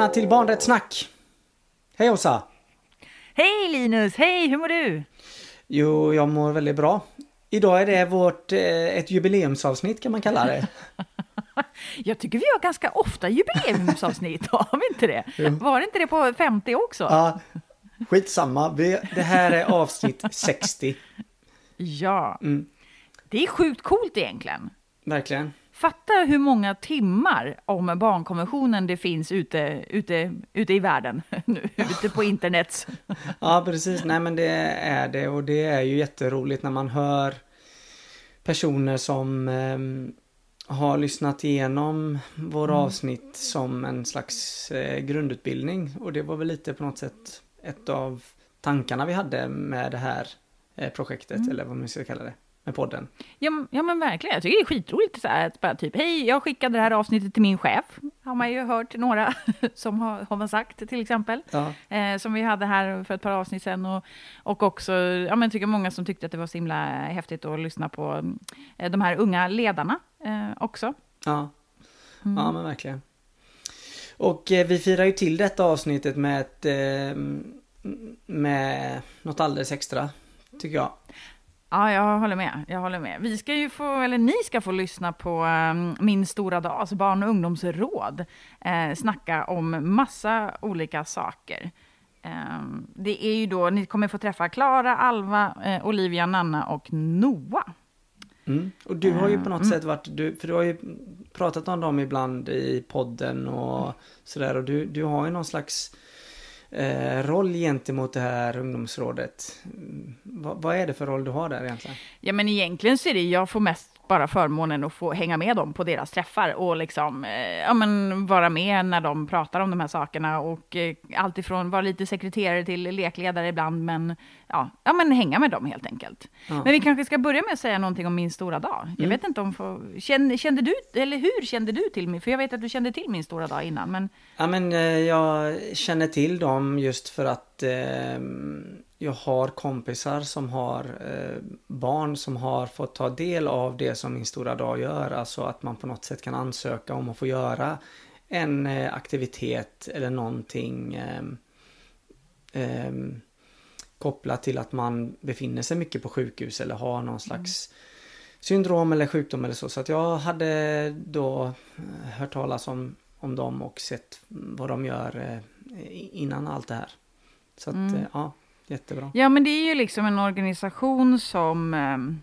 Välkomna till Barnrättssnack! Hej Åsa! Hej Linus! Hej, hur mår du? Jo, jag mår väldigt bra. Idag är det vårt, eh, ett jubileumsavsnitt kan man kalla det. Jag tycker vi har ganska ofta jubileumsavsnitt, har vi inte det? Jo. Var det inte det på 50 också? Ja, skitsamma. Det här är avsnitt 60. Ja. Mm. Det är sjukt coolt egentligen. Verkligen. Fatta hur många timmar om barnkonventionen det finns ute, ute, ute i världen, nu, ute på internet. Ja, precis. Nej, men det är det. Och det är ju jätteroligt när man hör personer som ehm, har lyssnat igenom våra avsnitt som en slags eh, grundutbildning. Och det var väl lite på något sätt ett av tankarna vi hade med det här eh, projektet eller vad man ska kalla det, med podden. Ja, ja men verkligen, jag tycker det är skitroligt så här, att bara typ, hej, jag skickade det här avsnittet till min chef, har man ju hört några som har, har man sagt till exempel. Ja, eh, som vi hade här för ett par avsnitt sedan. Och, och också, ja men tycker många som tyckte att det var så himla häftigt att lyssna på eh, de här unga ledarna eh, också. ja. ja men verkligen. Och eh, vi firar ju till detta avsnittet med ett, eh, med något alldeles extra, tycker jag. Ja, jag håller med. Jag håller med. Vi ska ju få, eller ni ska få lyssna på eh, Min stora dag, alltså barn och ungdomsråd, eh, snacka om massa olika saker. Eh, det är ju då, ni kommer få träffa Klara, Alva, eh, Olivia, Nanna och Noah. Mm. Och du har ju på Mm. något sätt varit, du, för du har ju pratat om dem ibland i podden och sådär och du, du har ju någon slags eh, roll gentemot det här ungdomsrådet. Mm, Va, vad är det för roll du har där egentligen? Ja, men egentligen så är det, jag får mest bara förmånen att få hänga med dem på deras träffar och liksom, eh, ja men vara med när de pratar om de här sakerna och eh, alltifrån vara lite sekreterare till lekledare ibland, men ja, ja men hänga med dem helt enkelt. Ja. Men vi kanske ska börja med att säga någonting om min stora dag. Jag Mm. vet inte om, för, kände, kände du, eller hur kände du till min, för jag vet att du kände till min stora dag innan, men Ja men eh, jag känner till dem just för att eh, jag har kompisar som har eh, barn som har fått ta del av det som min stora dag gör. Alltså att man på något sätt kan ansöka om att få göra en eh, aktivitet eller någonting eh, kopplat till att man befinner sig mycket på sjukhus eller har någon slags syndrom eller sjukdom eller så. Så att jag hade då eh, hört talas om, om dem och sett vad de gör eh, innan allt det här. Så att Mm. eh, ja, jättebra. Ja, men det är ju liksom en organisation som... Ehm,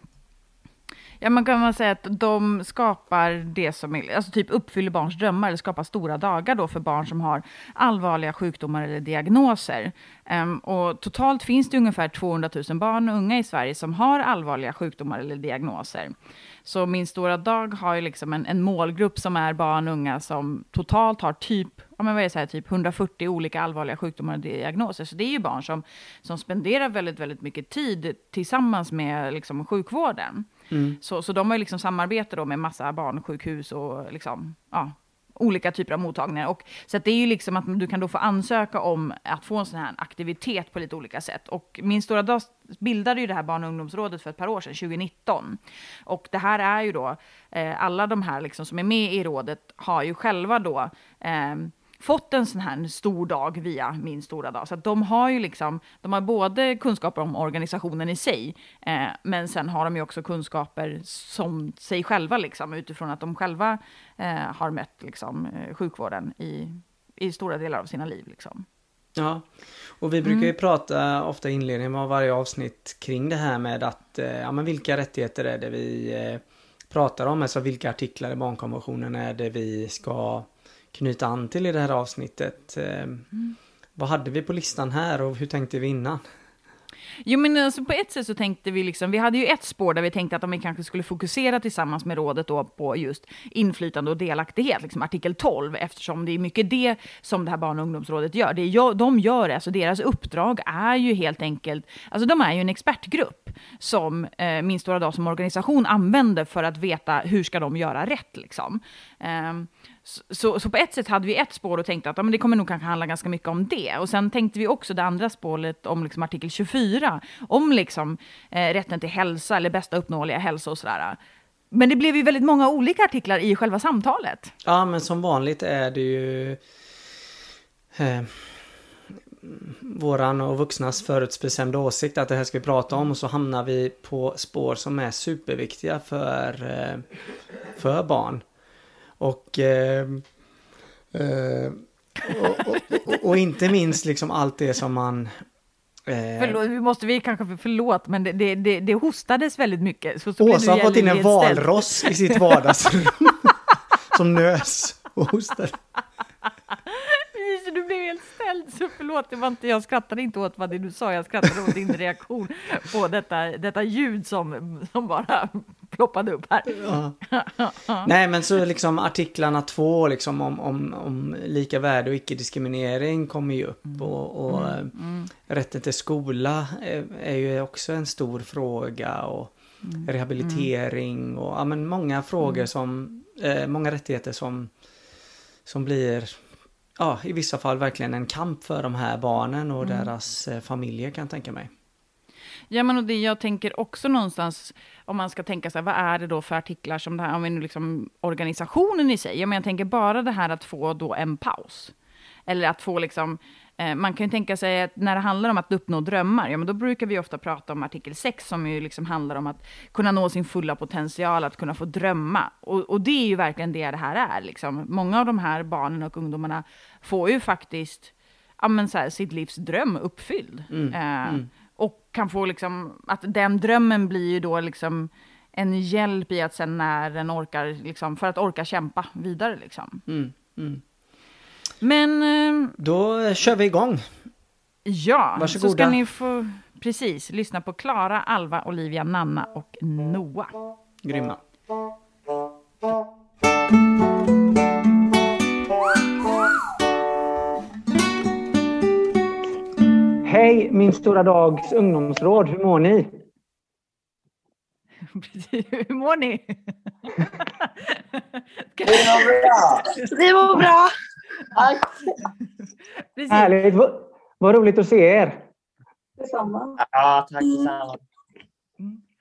ja, man kan säga att de skapar det som är, alltså typ uppfyller barns drömmar, eller skapar stora dagar då för barn som har allvarliga sjukdomar eller diagnoser. Um, och totalt finns det ungefär 200 000 barn och unga i Sverige som har allvarliga sjukdomar eller diagnoser. Så Min stora dag har ju liksom en, en målgrupp som är barn och unga som totalt har typ, ja men vad är så här, typ 140 olika allvarliga sjukdomar och diagnoser. Så det är ju barn som, som spenderar väldigt, väldigt mycket tid tillsammans med liksom, sjukvården. Mm. Så, så de har ju liksom samarbete då med massa barnsjukhus och liksom, ja, olika typer av mottagningar. Och, så det är ju liksom att du kan då få ansöka om att få en sån här aktivitet på lite olika sätt. Och Min stora dag bildade ju det här barn och ungdomsrådet för ett par år sedan, 2019. Och det här är ju då, eh, alla de här liksom som är med i rådet har ju själva då eh, fått en sån här stor dag via min stora dag. Så att de har ju liksom, de har både kunskaper om organisationen i sig, eh, men sen har de ju också kunskaper som sig själva liksom, utifrån att de själva eh, har mött liksom, eh, sjukvården i, i stora delar av sina liv. Liksom. Ja, och vi brukar ju Mm. prata ofta i inledningen av varje avsnitt kring det här med att, eh, ja men vilka rättigheter är det vi eh, pratar om? Alltså vilka artiklar i barnkonventionen är det vi ska knyta an till i det här avsnittet? Eh, Mm. Vad hade vi på listan här och hur tänkte vi innan? Jo, men alltså, på ett sätt så tänkte vi liksom, vi hade ju ett spår där vi tänkte att om vi kanske skulle fokusera tillsammans med rådet då på just inflytande och delaktighet, liksom artikel 12, eftersom det är mycket det som det här barn och ungdomsrådet gör. Det gör, de gör, alltså deras uppdrag är ju helt enkelt, alltså de är ju en expertgrupp som eh, Min stora dag som organisation använder för att veta hur ska de göra rätt liksom. Ehm, så, så, på ett sätt hade vi ett spår och tänkte att ja, men det kommer nog kanske handla ganska mycket om det. Och sen tänkte vi också det andra spåret om liksom artikel 24, om liksom, eh, rätten till hälsa eller bästa uppnåeliga hälsa och sådär. Men det blev ju väldigt många olika artiklar i själva samtalet. Ja men som vanligt är det ju eh, våran och vuxnas förutbestämda åsikt att det här ska vi prata om och så hamnar vi på spår som är superviktiga för, eh, för barn. Och, eh, eh, och, och, och, och, inte minst liksom allt det som man Eh, förlåt, vi måste vi kanske, förlåt, men det, det, det, det hostades väldigt mycket. Så, så Åsa har fått in en valross i sitt vardagsrum som nös och hostade. Du blev helt ställd, så förlåt, det var inte, jag skrattade inte åt vad det du sa, jag skrattade åt din reaktion på detta, detta ljud som, som bara ploppade upp här. Ja. Nej, men så liksom artiklarna två liksom om, om, om lika värde och icke-diskriminering kommer ju upp mm. och, och mm. Mm. rätten till skola är, är, ju också en stor fråga och mm. rehabilitering och ja, men många frågor mm. som, eh, många rättigheter som, som blir ja, i vissa fall verkligen en kamp för de här barnen och deras eh, familjer kan jag tänka mig. Ja, men och det jag tänker också någonstans, om man ska tänka så här, vad är det då för artiklar som det här, om vi nu liksom organisationen i sig, ja, men jag tänker bara det här att få då en paus. Eller att få liksom, eh, man kan ju tänka sig att när det handlar om att uppnå drömmar, ja men då brukar vi ofta prata om artikel 6 som ju liksom handlar om att kunna nå sin fulla potential, att kunna få drömma. Och, och det är ju verkligen det det här är. Liksom. Många av de här barnen och ungdomarna får ju faktiskt ja, men så här, sitt livs dröm uppfylld. Mm, eh, mm. Och kan få liksom, att den drömmen blir ju då liksom en hjälp i att sen när den orkar, liksom, för att orka kämpa vidare liksom. Mm, mm. Men... Eh, då kör vi igång. Ja, Varsågoda. så ska ni få precis lyssna på Klara, Alva, Olivia, Nanna och Noah. Grymma. Hej min stora dags ungdomsråd, hur mår ni? hur mår ni? Vi mår bra. Vi mår bra. Tack. Härligt. Vad roligt att se er. Detsamma. Ja, tack detsamma.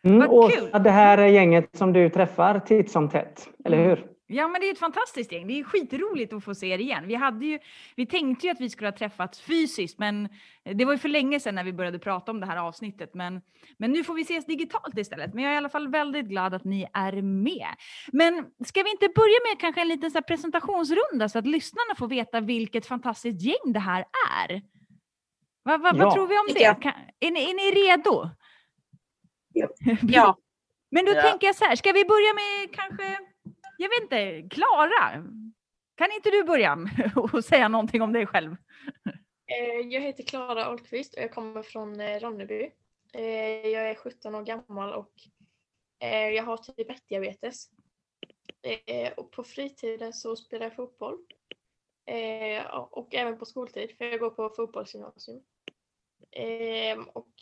Mm, och det här är gänget som du träffar titt som tätt, eller hur? Ja, men det är ett fantastiskt gäng. Det är skitroligt att få se er igen. Vi, hade ju, vi tänkte ju att vi skulle ha träffats fysiskt, men det var ju för länge sedan när vi började prata om det här avsnittet. Men, men nu får vi ses digitalt istället. Men jag är i alla fall väldigt glad att ni är med. Men ska vi inte börja med kanske en liten så presentationsrunda så att lyssnarna får veta vilket fantastiskt gäng det här är? Va, va, ja. Vad tror vi om det? Kan, är, ni, är ni redo? Ja. ja. Men då ja. tänker jag så här, ska vi börja med kanske jag vet inte, Klara, kan inte du börja och säga någonting om dig själv? Eh, jag heter Klara Ahlqvist och jag kommer från eh, Ronneby. Eh, jag är 17 år gammal och jag har typ 1-diabetes. Och på fritiden så spelar jag fotboll. Och även på skoltid, för jag går på fotbollsgymnasium. Och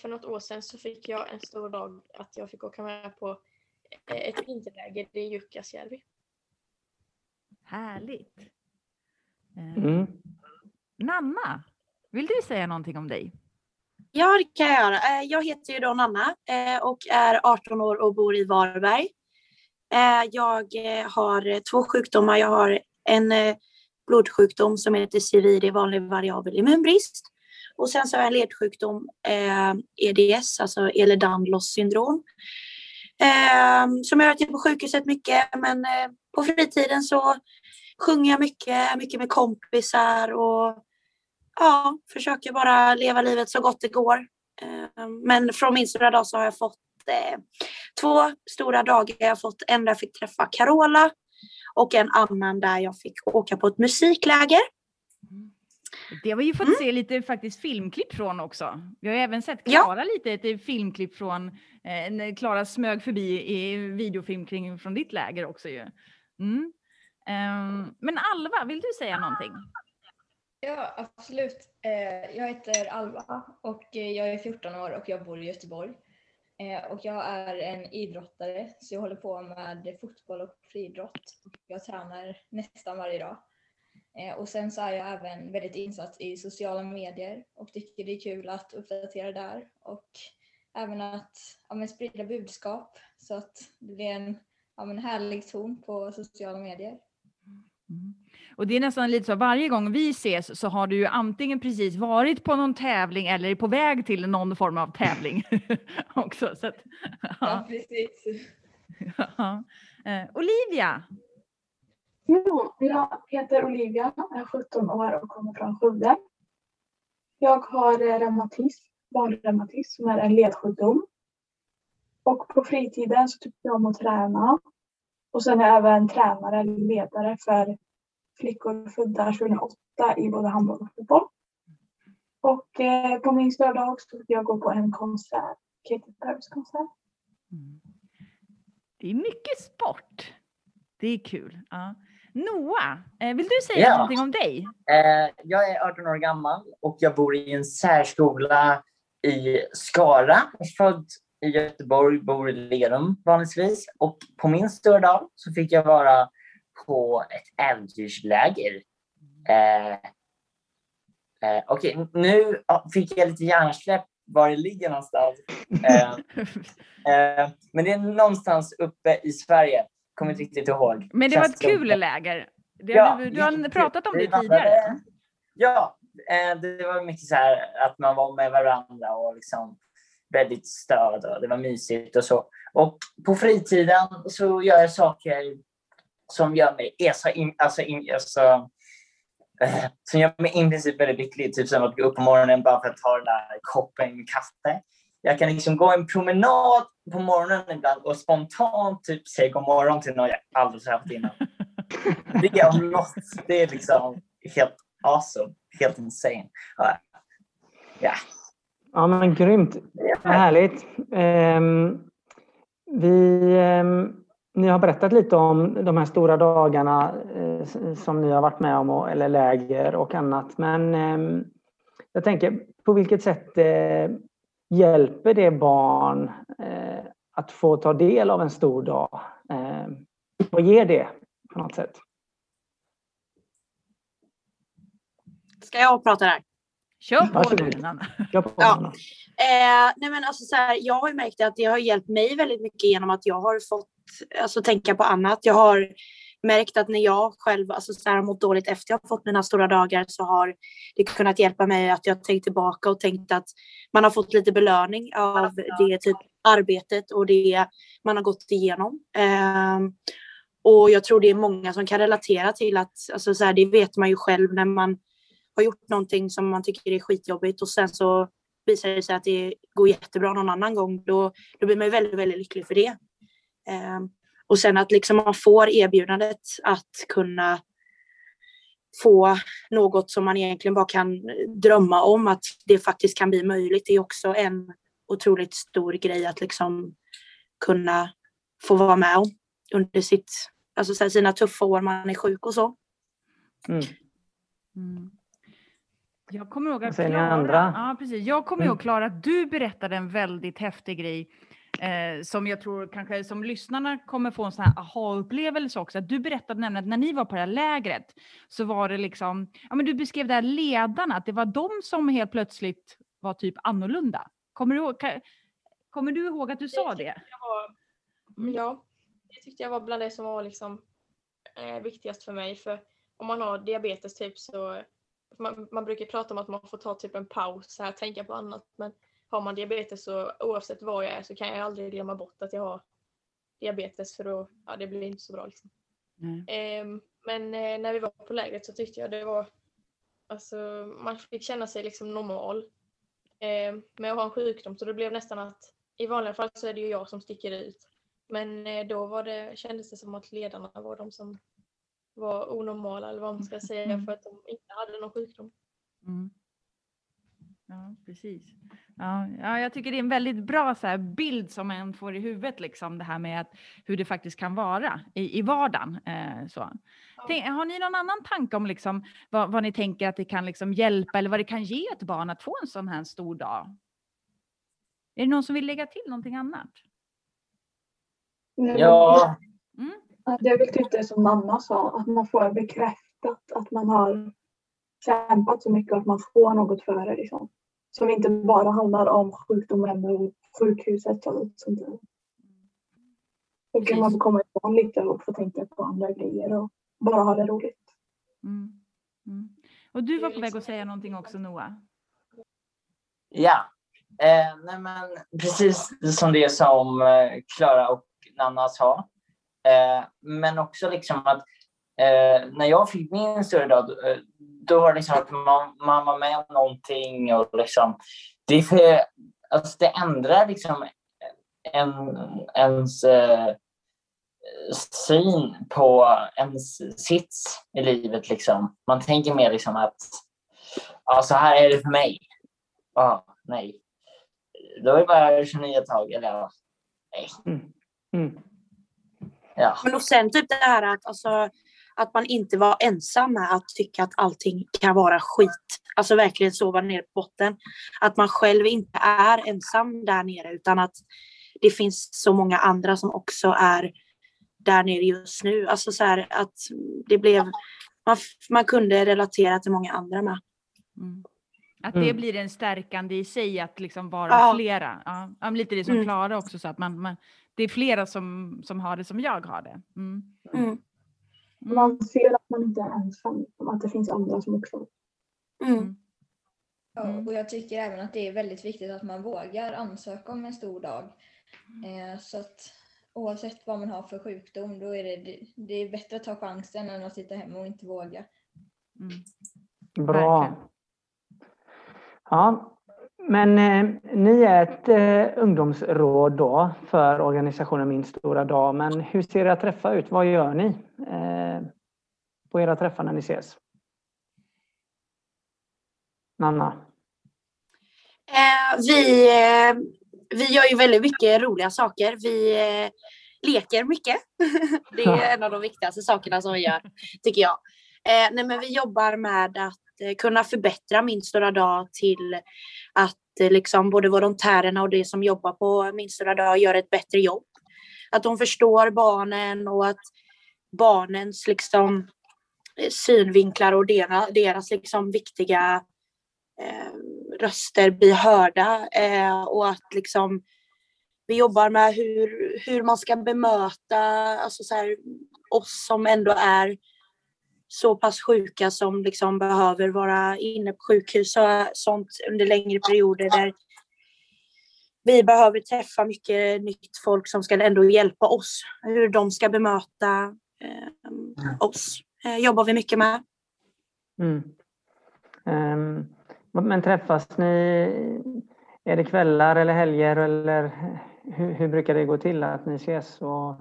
för något år sedan så fick jag en stor dag att jag fick åka med på ett vinterläger i Jukkasjärvi. Härligt. Eh, mm. Nanna, vill du säga någonting om dig? Ja, det kan jag göra. Eh, jag heter ju då Nanna eh, och är 18 år och bor i Varberg. Jag har två sjukdomar. Jag har en blodsjukdom som heter CVD, vanlig variabel immunbrist. Och sen så har jag en ledsjukdom, EDS, alltså Ehlers-Danlos syndrom. Eh, som jag har varit på sjukhuset mycket, men eh, på fritiden så sjunger jag mycket, mycket med kompisar och ja, försöker bara leva livet så gott det går. Eh, men från min stora dag så har jag fått eh, två stora dagar. Jag har fått en där jag fick träffa Carola och en annan där jag fick åka på ett musikläger. Mm. Det har vi ju fått mm. se lite faktiskt filmklipp från också. Vi har även sett Klara ja. lite ett filmklipp från eh, när Klara smög förbi i videofilm kring från ditt läger också ju. Mm. Um, men Alva, vill du säga någonting? Ja, absolut. Eh, jag heter Alva och eh, jag är 14 år och jag bor i Göteborg. Eh, och jag är en idrottare så jag håller på med fotboll och friidrott. Jag tränar nästan varje dag. Eh, och sen så är jag även väldigt insatt i sociala medier och tycker det är kul att uppdatera där och även att ja, sprida budskap så att det blir en ja, härlig ton på sociala medier. Mm. Och det är nästan lite så, varje gång vi ses så har du ju antingen precis varit på någon tävling eller är på väg till någon form av tävling också. Så att, Ja, ja. precis. Ja. Eh, Olivia, Jo, jag heter Olivia, är 17 år och kommer från Skövde. Jag har eh, reumatism, barnreumatism som är en ledsjukdom. Och på fritiden så tycker jag om att träna. Och sen är jag även tränare eller ledare för flickor födda 2008 i både handboll och fotboll. Och eh, på min stora dag så fick jag gå på en konsert, Katy Perrys konsert. Mm. det är mycket sport. Det är kul. Ja. Noah, eh, vill du säga Ja. någonting om dig? Eh, jag är 18 år gammal och jag bor i en särskola i Skara. Född i Göteborg, bor i Lerum vanligtvis. Och på min stora dag så fick jag vara på ett äventyrsläger. Eh, eh, Okej, nu ja, fick jag lite hjärnsläpp var det ligger någonstans. Eh, men det är någonstans uppe i Sverige. Kommer inte riktigt ihåg. Men det var ett som- kul läger. Det, Ja, du, du har pratat om det vandrade- tidigare. Ja, eh, det var mycket så här att man var med varandra och liksom väldigt stöd och det var mysigt och så. Och på fritiden så gör jag saker som gör mig är så in, alltså, in, alltså, eh, som gör mig i princip väldigt lycklig. Typ som att gå upp på morgonen bara för att ta den där koppen kaffe. Jag kan liksom gå en promenad på morgonen ibland och spontant typ säga god morgon till någon jag aldrig träffat innan. Det är om något, det är liksom helt awesome, helt insane. Ja. Ja. Ja men grymt. Vad härligt. Ehm, vi, ehm, ni har berättat lite om de här stora dagarna s- som ni har varit med om, och, eller läger och annat. Men ehm, jag tänker, på vilket sätt eh, hjälper det barn eh, att få ta del av en stor dag? Eh, vad ger det på något sätt? Ska jag prata där? Kör på Varsågod. du. Kör på, Ja. Anna. Eh, nej men alltså så här, jag har ju märkt att det har hjälpt mig väldigt mycket genom att jag har fått alltså, tänka på annat. Jag har märkt att när jag själv alltså, så här, har mått dåligt efter jag har fått mina stora dagar så har det kunnat hjälpa mig att jag tänkt tillbaka och tänkt att man har fått lite belöning av det typ arbetet och det man har gått igenom. Eh, och jag tror det är många som kan relatera till att, alltså, så här, det vet man ju själv när man har gjort någonting som man tycker är skitjobbigt och sen så visar det sig att det går jättebra någon annan gång, då, då blir man ju väldigt, väldigt lycklig för det. Eh, och sen att liksom man får erbjudandet att kunna få något som man egentligen bara kan drömma om, att det faktiskt kan bli möjligt, det är också en otroligt stor grej att liksom kunna få vara med om under sitt, alltså sina tuffa år man är sjuk och så. Mm. Mm. Jag kommer ihåg att Klara, andra? ja, precis. Jag kommer Mm. ihåg Klara att du berättade en väldigt häftig grej eh, som jag tror kanske som lyssnarna kommer få en sån här aha-upplevelse också. Du berättade nämligen att när ni var på det här lägret så var det liksom, ja men du beskrev det här ledarna, att det var de som helt plötsligt var typ annorlunda. Kommer du ihåg, kan, kommer du ihåg att du sa det? Var, Mm. Ja, det tyckte jag var bland det som var liksom, eh, viktigast för mig. För om man har diabetes typ så man, man brukar prata om att man får ta typ en paus, så här, tänka på annat. Men har man diabetes så oavsett var jag är så kan jag aldrig glömma bort att jag har diabetes för då, ja, det blir inte så bra. Liksom. Ehm, men eh, när vi var på lägret så tyckte jag det var, alltså man fick känna sig liksom normal eh, med att ha en sjukdom. Så det blev nästan att i vanliga fall så är det ju jag som sticker ut. Men eh, då var det, kändes det som att ledarna var de som var onormala eller vad man ska säga Mm. för att de inte hade någon sjukdom. Mm. Ja, precis. Ja, ja, jag tycker det är en väldigt bra så här, bild som man får i huvudet, liksom, det här med att, hur det faktiskt kan vara i, i vardagen. Eh, så. Tänk, har ni någon annan tanke om liksom, vad, vad ni tänker att det kan liksom, hjälpa eller vad det kan ge ett barn att få en sån här stor dag? Är det någon som vill lägga till någonting annat? Ja, är väl typ det som mamma sa, att man får bekräftat att man har kämpat så mycket att man får något för det. Liksom. Som inte bara handlar om sjukdomen och sjukhuset och sånt där. Då kan man få komma ifrån lite och få tänka på andra grejer och bara ha det roligt. Mm. Mm. Och du var på väg att säga någonting också Noah. Ja, eh, nej men precis som det som eh, Klara och Nanna sa. Eh, men också liksom att eh, när jag fick min större dag, eh, då var det liksom att man, man var med om någonting och liksom det, för, alltså det ändrar liksom en, ens eh, syn på ens sits i livet. Liksom. Man tänker mer liksom att ja, så här är det för mig. Ja, nej. Då är det bara 29 tag, eller ja, nej. Mm. Mm. Ja. Men och sen typ det här att, alltså, att man inte var ensam med att tycka att allting kan vara skit. Alltså verkligen sova ner på botten. Att man själv inte är ensam där nere utan att det finns så många andra som också är där nere just nu. Alltså så här att det blev, man, man kunde relatera till många andra med. Mm. Att det Mm. blir en stärkande i sig att liksom vara Ja. flera. Ja, lite det som Mm. Klara också sa, att man, man, det är flera som, som har det som jag har det. Mm. Mm. Mm. Man ser att man inte är ensam, att det finns andra som också Mm. Ja, Mm. och jag tycker även att det är väldigt viktigt att man vågar ansöka om en stor dag. Eh, så att oavsett vad man har för sjukdom, då är det, det, är bättre att ta chansen än att sitta hemma och inte våga. Mm. Bra. Ja, men eh, ni är ett eh, ungdomsråd då för organisationen Min stora dag. Men hur ser era träffar ut? Vad gör ni eh, på era träffar när ni ses? Nanna? Eh, vi, eh, vi gör ju väldigt mycket roliga saker. Vi eh, leker mycket. det är en av de viktigaste sakerna som vi gör, tycker jag. Nej, men vi jobbar med att kunna förbättra Min stora dag till att Eh, liksom, både volontärerna och de som jobbar på Min stora dag gör ett bättre jobb. Att de förstår barnen och att barnens liksom, eh, synvinklar och deras, deras liksom, viktiga eh, röster blir hörda eh, och att liksom vi jobbar med hur, hur man ska bemöta alltså så här, oss som ändå är så pass sjuka som liksom behöver vara inne på sjukhus och sånt under längre perioder där vi behöver träffa mycket nytt folk som ska ändå hjälpa oss. Hur de ska bemöta eh, oss eh, jobbar vi mycket med. Mm. Ehm, men träffas ni? Är det kvällar eller helger eller hur, hur brukar det gå till att ni ses? Och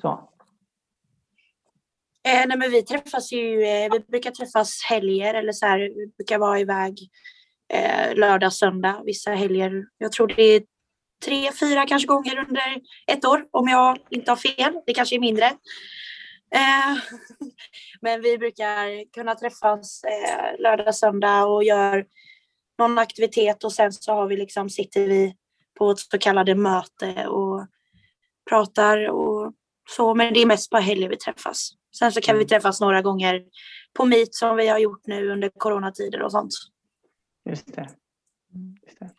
så? Eh, nej, men vi träffas ju, eh, vi brukar träffas helger eller så här, vi brukar vara iväg eh, lördag, söndag, vissa helger. Jag tror det är tre, fyra kanske gånger under ett år om jag inte har fel. Det kanske är mindre. Eh, men vi brukar kunna träffas eh, lördag, söndag och gör någon aktivitet och sen så har vi liksom, sitter vi på ett så kallade möte och pratar och så. Men det är mest på helger vi träffas. Sen så kan vi träffas några gånger på Meet som vi har gjort nu under coronatider och sånt. Just det. Just det.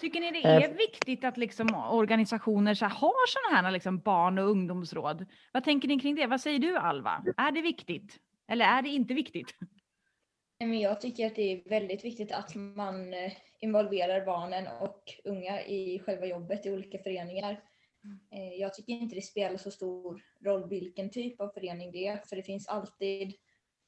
Tycker ni det Eh, är viktigt att liksom organisationer så har sådana här liksom barn och ungdomsråd? Vad tänker ni kring det? Vad säger du Alva? Är det viktigt? Eller är det inte viktigt? Nej, Men jag tycker att det är väldigt viktigt att man eh, involverar barnen och unga i själva jobbet i olika föreningar. Eh, Jag tycker inte det spelar så stor roll vilken typ av förening det är, för det finns alltid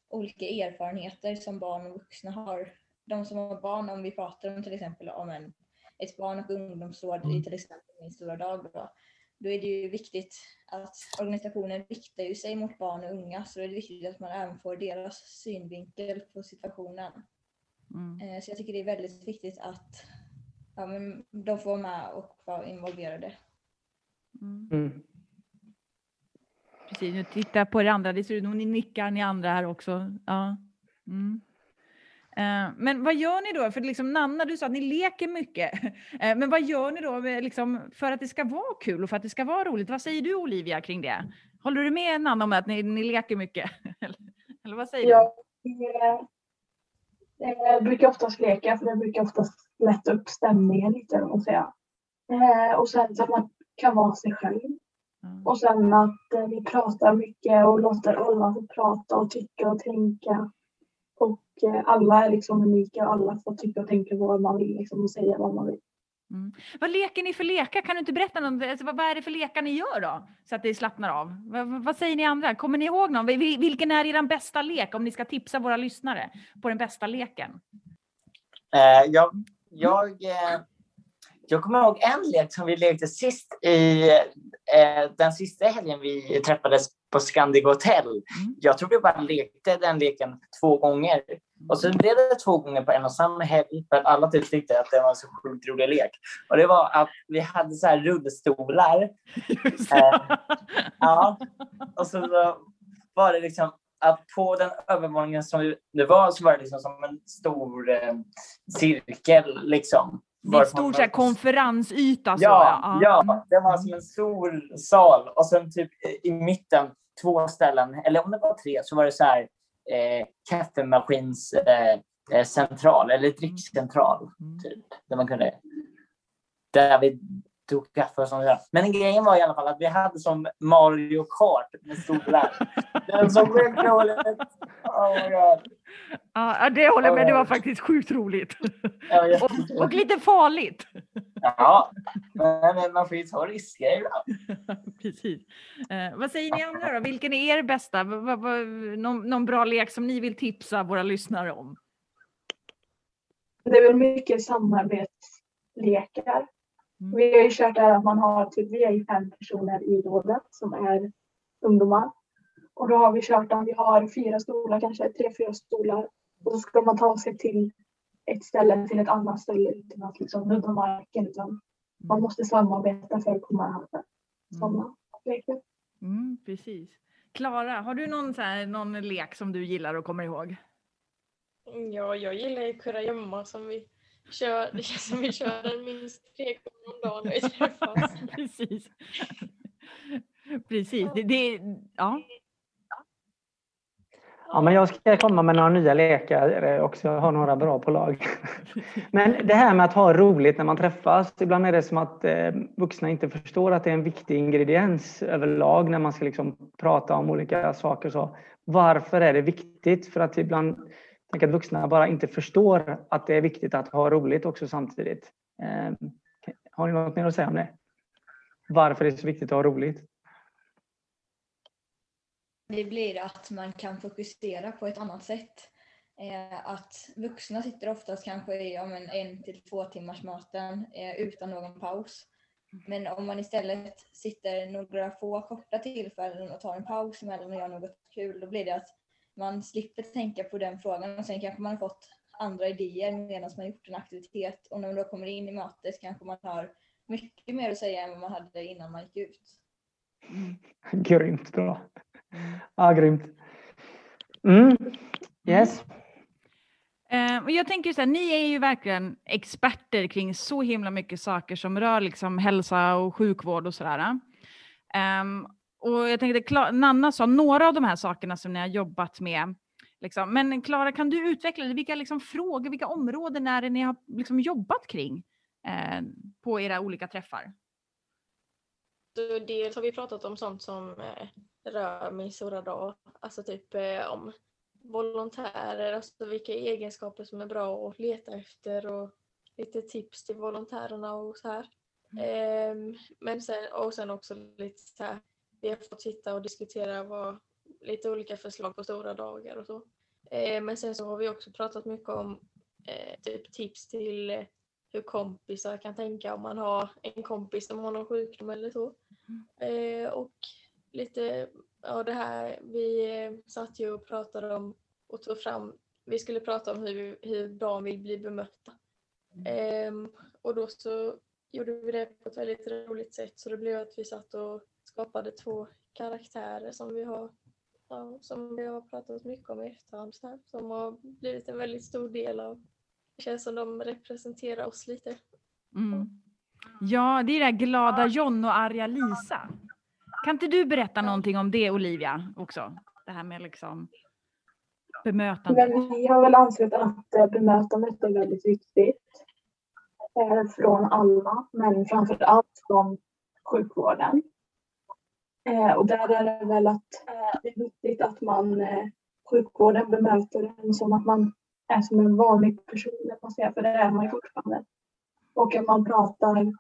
olika erfarenheter som barn och vuxna har. De som har barn, om vi pratar om till exempel om en, ett barn och ungdomsråd i till exempel Min stora dag, då, då är det ju viktigt att organisationen riktar ju sig mot barn och unga, så då är det viktigt att man även får deras synvinkel på situationen. Mm. Eh, Så jag tycker det är väldigt viktigt att ja, men de får vara med och vara involverade. Mm. Mm. Precis, nu titta på er andra. Det ser ut som ni nickar ni andra här också. Ja. Mm. Eh, Men vad gör ni då? För liksom Nanna, du sa att ni leker mycket. Eh, Men vad gör ni då med, liksom, för att det ska vara kul och för att det ska vara roligt? Vad säger du Olivia kring det? Håller du med Nanna om att ni, ni leker mycket? Eller- vad säger Jag eh, brukar oftast leka för det brukar oftast lätta upp stämningen lite. Man säga. Och sen så att man kan vara sig själv. Ja. Och sen att eh, vi pratar mycket och låter alla få prata och tycka och tänka. Och eh, alla är liksom unika och alla får tycka och tänka vad man vill liksom, och säga vad man vill. Mm. Vad leker ni för lekar? Kan du inte berätta något? Alltså, vad, vad är det för lekar ni gör då? Så att det slappnar av. Vad, vad- säger ni andra? Kommer ni ihåg någon? Vil- Vilken är er bästa lek? Om ni ska tipsa våra lyssnare på den bästa leken. Eh, jag, jag, eh, jag kommer ihåg en lek som vi lekte sist i eh, den sista helgen vi träffades på Scandic Hotel. Mm. Jag tror vi bara lekte den leken två gånger. Och sen blev det två gånger på en och samma helg för att alla typ tyckte att det var en så sjukt rolig lek. Och det var att vi hade så här rullstolar. Eh, ja. Och så var det liksom att på den övervåningen som det var så var det liksom som en stor eh, cirkel liksom. Det är en stor så här, konferensyta. Så, Ja, ja, Mm. det var som en stor sal och sen typ i mitten två ställen, eller om det var tre, så var det så här eh, kaffemaskins eh, eh, central eller drickcentral Mm. typ, där man kunde där vi tog kaffe och sånt där. Men grejen var i alla fall att vi hade som Mario Kart med stolar. Den som sjukt roligt. Oh my god. Ja, ja, det håller jag med. Det var Ja. faktiskt sjukt roligt. Var och, och lite farligt. Ja, men man får ju ta risker ibland. Precis. Eh, vad säger ni andra då? Vilken är er bästa? Någon, någon bra lek som ni vill tipsa våra lyssnare om? Det är väl mycket samarbetslekar. Mm. Vi har ju kört det här att man har typ, vi är ju fem personer i rådet som är ungdomar. Och då har vi kört att vi har fyra stolar kanske, tre, fyra stolar. Och så ska man ta sig till ett ställe till ett annat ställe utan att liksom nudda marken. Utan man måste samarbeta för att komma över sådana lekar. Mm, precis. Klara, har du någon, så här, någon lek som du gillar och kommer ihåg? Ja, jag gillar ju kurragömma som vi kör. Det känns som vi kör den minst tre gånger om dagen när vi träffas. precis. Precis. Det, det, ja. Ja, men jag ska komma med några nya lekar eh, också. Jag har några bra på lag. Men det här med att ha roligt när man träffas. Ibland är det som att eh, vuxna inte förstår att det är en viktig ingrediens överlag när man ska liksom prata om olika saker. Så varför är det viktigt? För att ibland tänker att vuxna bara inte förstår att det är viktigt att ha roligt också samtidigt. Ehm, har ni något mer att säga om det? Varför det är så viktigt att ha roligt? Det blir att man kan fokusera på ett annat sätt. Ehm, att vuxna sitter oftast kanske i ja, men en till två timmars möten eh, utan någon paus. Men om man istället sitter några få korta tillfällen och tar en paus emellan och gör något kul, då blir det att man slipper tänka på den frågan och sen kanske man har fått andra idéer medan man gjort en aktivitet och när man då kommer in i mötet kanske man har mycket mer att säga än vad man hade innan man gick ut. Grymt bra. Ja, grymt. Mm. Yes. Och jag tänker så här, ni är ju verkligen experter kring så himla mycket saker som rör liksom hälsa och sjukvård och sådär. Ehm, och jag tänkte, Nanna sa några av de här sakerna som ni har jobbat med. Liksom. Men Klara, kan du utveckla det? Vilka liksom frågor, vilka områden är det ni har liksom jobbat kring eh, på era olika träffar? Så dels har vi pratat om sånt som eh, rör min stora dag, alltså typ eh, om volontärer, alltså vilka egenskaper som är bra att leta efter och lite tips till volontärerna och så här. Ehm, men sen, och sen också lite så här, vi har fått sitta och diskutera vad, lite olika förslag på stora dagar och så. Ehm, men sen så har vi också pratat mycket om eh, typ tips till eh, hur kompisar kan tänka om man har en kompis som har någon sjukdom eller så. Eh, och lite, ja det här, vi eh, satt ju och pratade om och tog fram, vi skulle prata om hur, hur barn vill bli bemötta. Ehm, och då så gjorde vi det på ett väldigt roligt sätt så det blev att vi satt och skapade två karaktärer som vi har, ja, som vi har pratat mycket om i efterhand så här, som har blivit en väldigt stor del av, det känns som de representerar oss lite. Mm. Ja, det är det här glada John och arga Lisa. Kan inte du berätta någonting om det Olivia också? Det här med liksom bemötande. Men vi har väl ansett att eh, bemötandet är väldigt viktigt. Eh, Från alla, men framför allt från sjukvården. Eh, och där är det väl att eh, det är viktigt att man eh, sjukvården bemöter en som att man är som en vanlig person, man säger, för det är man ju fortfarande. Och att man pratar,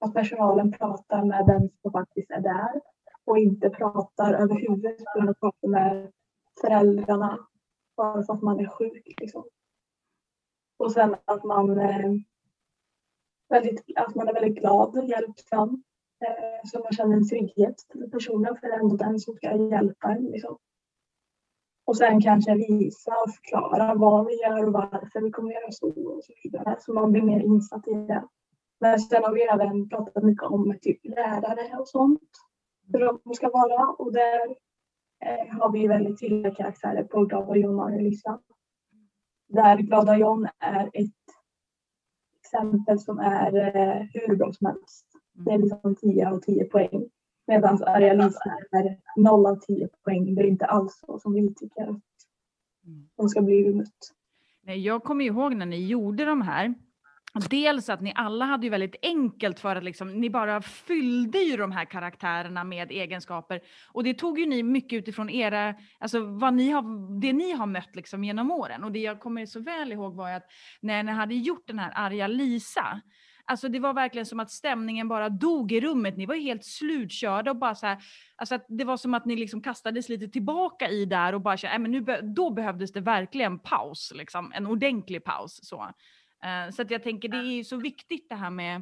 att personalen pratar med den som faktiskt är där och inte pratar över huvudet utan pratar med föräldrarna bara för att man är sjuk. Liksom. Och sen att man, eh, väldigt, att man är väldigt glad och hjälpsam. Eh, så man känner en trygghet med personen för det är ändå den som ska hjälpa en. Liksom. Och sen kanske visa och förklara vad vi gör och varför vi kommer göra så och så vidare. Så man blir mer insatt i det. Men sen har vi även pratat mycket om typ lärare och sånt. Hur de ska vara. Och där eh, har vi väldigt tydliga karaktärer på Glada John och Elisa. Där Glada John är ett exempel som är eh, hur bra som helst. Det är liksom 10 av 10 poäng. Medan Arja-Lisa är 0 av 10 poäng. Det är inte alls så som vi tycker att de ska bli bemött. Jag kommer ihåg när ni gjorde de här. Dels att ni alla hade ju väldigt enkelt för att liksom, ni bara fyllde ju de här karaktärerna med egenskaper. Och det tog ju ni mycket utifrån era, alltså vad ni har, det ni har mött liksom genom åren. Och det jag kommer så väl ihåg var ju att när ni hade gjort den här arga Lisa, Alltså det var verkligen som att stämningen bara dog i rummet. Ni var ju helt slutkörda och bara så här, alltså att det var som att ni liksom kastades lite tillbaka i där och bara kände, men nu be då behövdes det verkligen paus, liksom, en ordentlig paus. Så, uh, så att jag tänker det är ju så viktigt det här med,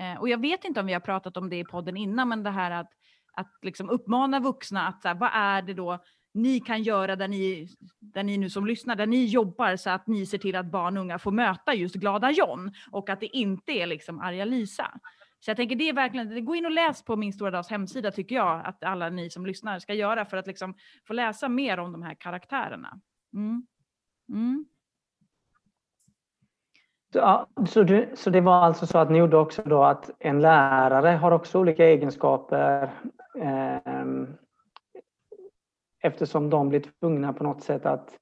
uh, och jag vet inte om vi har pratat om det i podden innan, men det här att, att liksom uppmana vuxna att så här, vad är det då ni kan göra där ni, där ni nu som lyssnar, där ni jobbar så att ni ser till att barn och unga får möta just glada John och att det inte är liksom arga Lisa. Så jag tänker det är verkligen, gå in och läs på Min Stora Dags hemsida tycker jag att alla ni som lyssnar ska göra för att liksom få läsa mer om de här karaktärerna. Mm. Mm. Ja, så, du, så det var alltså så att ni gjorde också då att en lärare har också olika egenskaper eh, eftersom de blir tvungna på något sätt att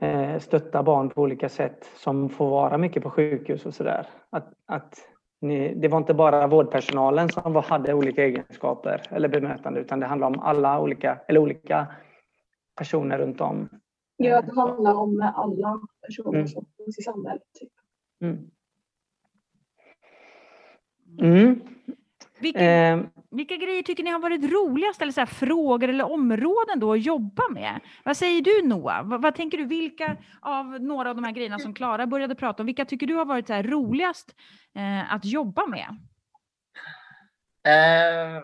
eh, stötta barn på olika sätt som får vara mycket på sjukhus och sådär. Att, att ni, det var inte bara vårdpersonalen som var, hade olika egenskaper eller bemötande utan det handlar om alla olika, eller olika personer runt om. Ja, det handlar om alla personer mm. som finns i samhället. Typ. Mm. Mm. Vilka, eh, vilka grejer tycker ni har varit roligast, eller så här, frågor eller områden då att jobba med? Vad säger du Noah? Vad, vad, tänker du, vilka av några av de här grejerna som Klara började prata om, vilka tycker du har varit så här, roligast eh, att jobba med? Uh,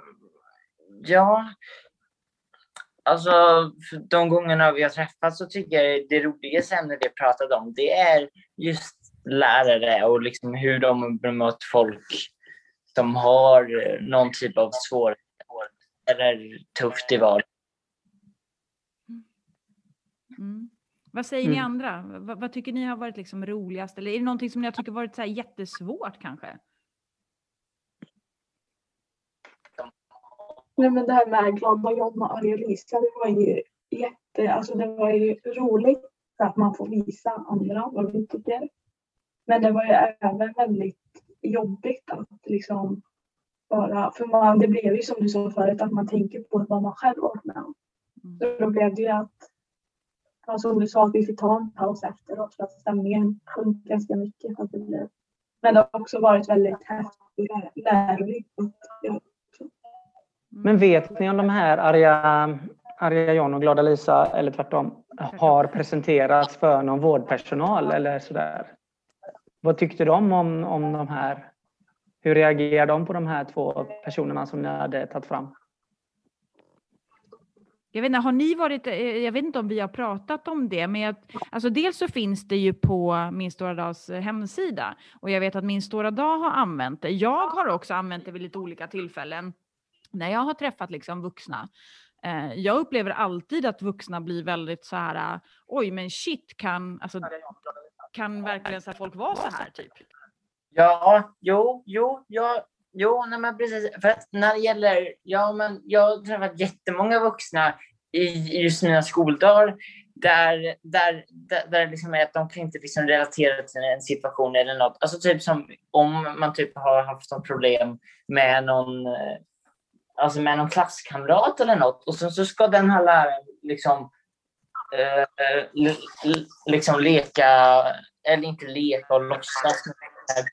ja, alltså de gångerna vi har träffats så tycker jag det roligaste ämnet vi har pratat om, det är just lärare och liksom hur de bemött folk som har eh, någon typ av svårighet eller tufft i vardagen. Mm. Vad säger mm. ni andra? Vad, vad, tycker ni har varit liksom roligast? Eller är det någonting som ni har tyckt varit så jättesvårt kanske? Nej, men det här med glada Jonna och Lisa, det var ju jätte, alltså det var ju roligt för att man får visa andra vad vi tycker. Men det var ju även väldigt jobbigt att liksom bara, för man, det blev ju som du sa förut att man tänker på vad man själv varit med om. Mm. Så då blev det ju att, ja, som du sa, att vi fick ta en paus efteråt för att stämningen sjönk ganska mycket. Att det blev. Men det har också varit väldigt häftigt och lärorikt Men vet ni om de här arga, arga John och Glada Lisa, eller tvärtom, har presenterats för någon vårdpersonal eller sådär? Vad tyckte de om, om de här? Hur reagerade de på de här två personerna som ni hade tagit fram? Jag vet inte, har ni varit, eh, jag vet inte om vi har pratat om det, men jag, alltså dels så finns det ju på Min Stora Dags eh, hemsida och jag vet att Min Stora Dag har använt det. Jag har också använt det vid lite olika tillfällen när jag har träffat liksom vuxna. Eh, jag upplever alltid att vuxna blir väldigt så här, oj men shit kan, alltså kan verkligen så folk vara så här typ? Ja, jo, jo, ja, jo, nej men precis. För att när det gäller, ja men jag har träffat jättemånga vuxna i just mina skoldagar där, där, där, där liksom är att de kan inte liksom relatera till en situation eller något. Alltså typ som om man typ har haft något problem med någon, alltså med någon klasskamrat eller något och sen så ska den här läraren liksom, eh, le, liksom leka, eller inte leka och låtsas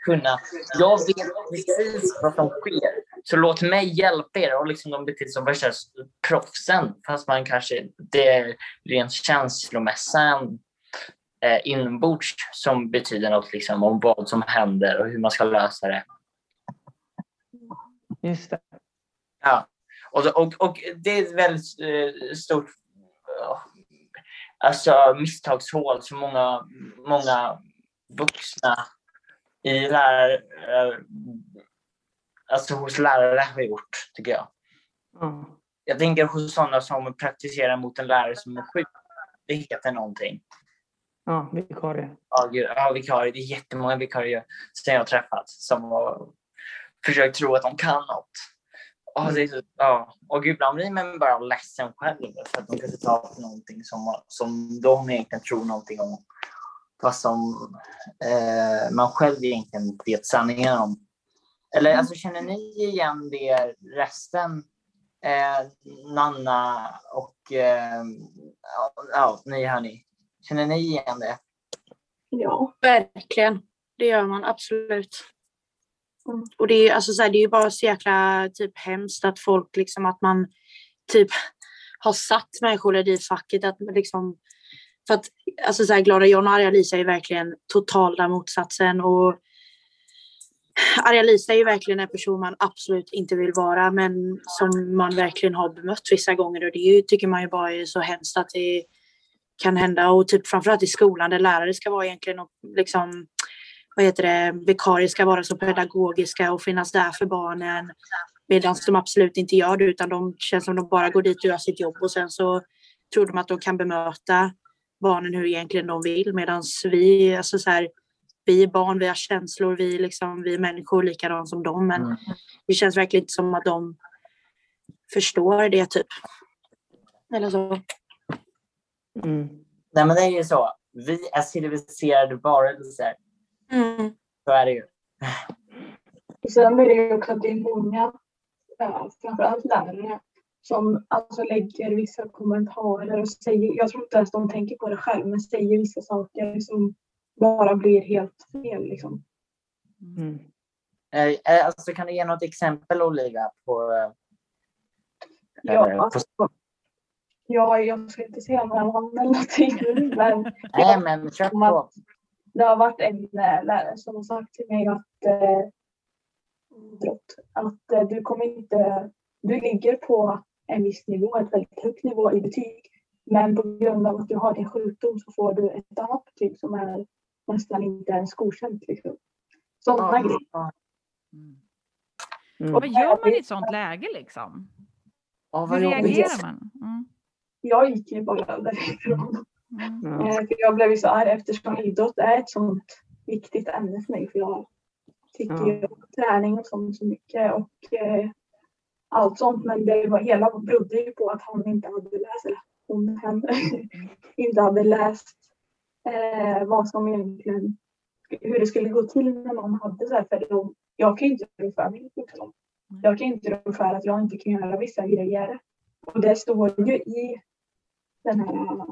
kunna. Jag vet precis vad som sker, så låt mig hjälpa er. Och liksom de beter sig som värsta proffsen, fast man kanske, det är rent känslomässigt eh, inombords som betyder något liksom, om vad som händer och hur man ska lösa det. Just det. Ja, och, och, och det är ett väldigt eh, stort alltså, misstagshål som många, många vuxna i lärare, uh, alltså hos lärare har gjort, tycker jag. Mm. Jag tänker hos sådana som praktiserar mot en lärare som är sjuk. Det heter någonting. Ja, vikarie. Ja, ja, vikarier. Det är jättemånga vikarier som jag har träffat som har försökt tro att de kan något. Och, det är så, ja. och ibland blir man bara ledsen själv för att de kan ta på någonting som, som de egentligen tror någonting om. Fast som eh, man själv egentligen vet sanningen om. Eller alltså, känner ni igen det resten? Eh, Nanna och eh, ja, ni hörni. Känner ni igen det? Ja, verkligen. Det gör man absolut. Och det är, alltså, så här, det är ju bara så jäkla typ, hemskt att folk liksom att man typ har satt människor i facket. Att, liksom, för att alltså, så här, Glada John och Arja-Lisa är verkligen totala motsatsen. Och Arja-Lisa är ju verkligen en person man absolut inte vill vara men som man verkligen har bemött vissa gånger och det är ju, tycker man ju bara är så hemskt att det kan hända och typ framförallt i skolan där lärare ska vara egentligen och liksom vad heter det, vikarier ska vara så pedagogiska och finnas där för barnen medan de absolut inte gör det utan de känns som de bara går dit och gör sitt jobb och sen så tror de att de kan bemöta barnen hur egentligen de vill medan vi, alltså så här, vi är barn, vi har känslor, vi, liksom, vi är människor likadant som dem men mm. det känns verkligen inte som att de förstår det typ. Eller så. Mm. Nej men det är ju så. Vi är civiliserade varelser. Mm. Så är det ju. Sen är det ju också att det är många, framförallt lärare, som alltså lägger vissa kommentarer och säger, jag tror inte ens de tänker på det själv, men säger vissa saker som bara blir helt fel. Liksom. Mm. Eh, alltså, kan du ge något exempel Olivia? På, eh, ja, alltså, Ja, jag ska inte säga några namn eller någonting. Men, Nej, men kör på. Det har varit en eh, lärare som har sagt till mig att, eh, att eh, du kommer inte, du ligger på en viss nivå, ett väldigt högt nivå i betyg. Men på grund av att du har din sjukdom så får du ett annat betyg som är nästan inte ens godkänt. Liksom. Sådana grejer. Mm. Och vad gör man i ett sådant läge liksom? Ja, Hur reagerar man? Mm jag gick ju bara därifrån. Mm. Eh, för jag blev ju så arg eftersom idrott är ett sånt viktigt ämne för mig. För jag tycker ju om träning och sånt så mycket och eh, allt sånt. Men det var, hela berodde ju på att han inte hade läst, eller hon, hen, inte hade läst eh, vad som egentligen, hur det skulle gå till när någon hade så här. För de, jag kan ju inte rå för min sjukdom. Jag kan inte rå för att jag inte kan göra vissa grejer. Och det står ju i den här,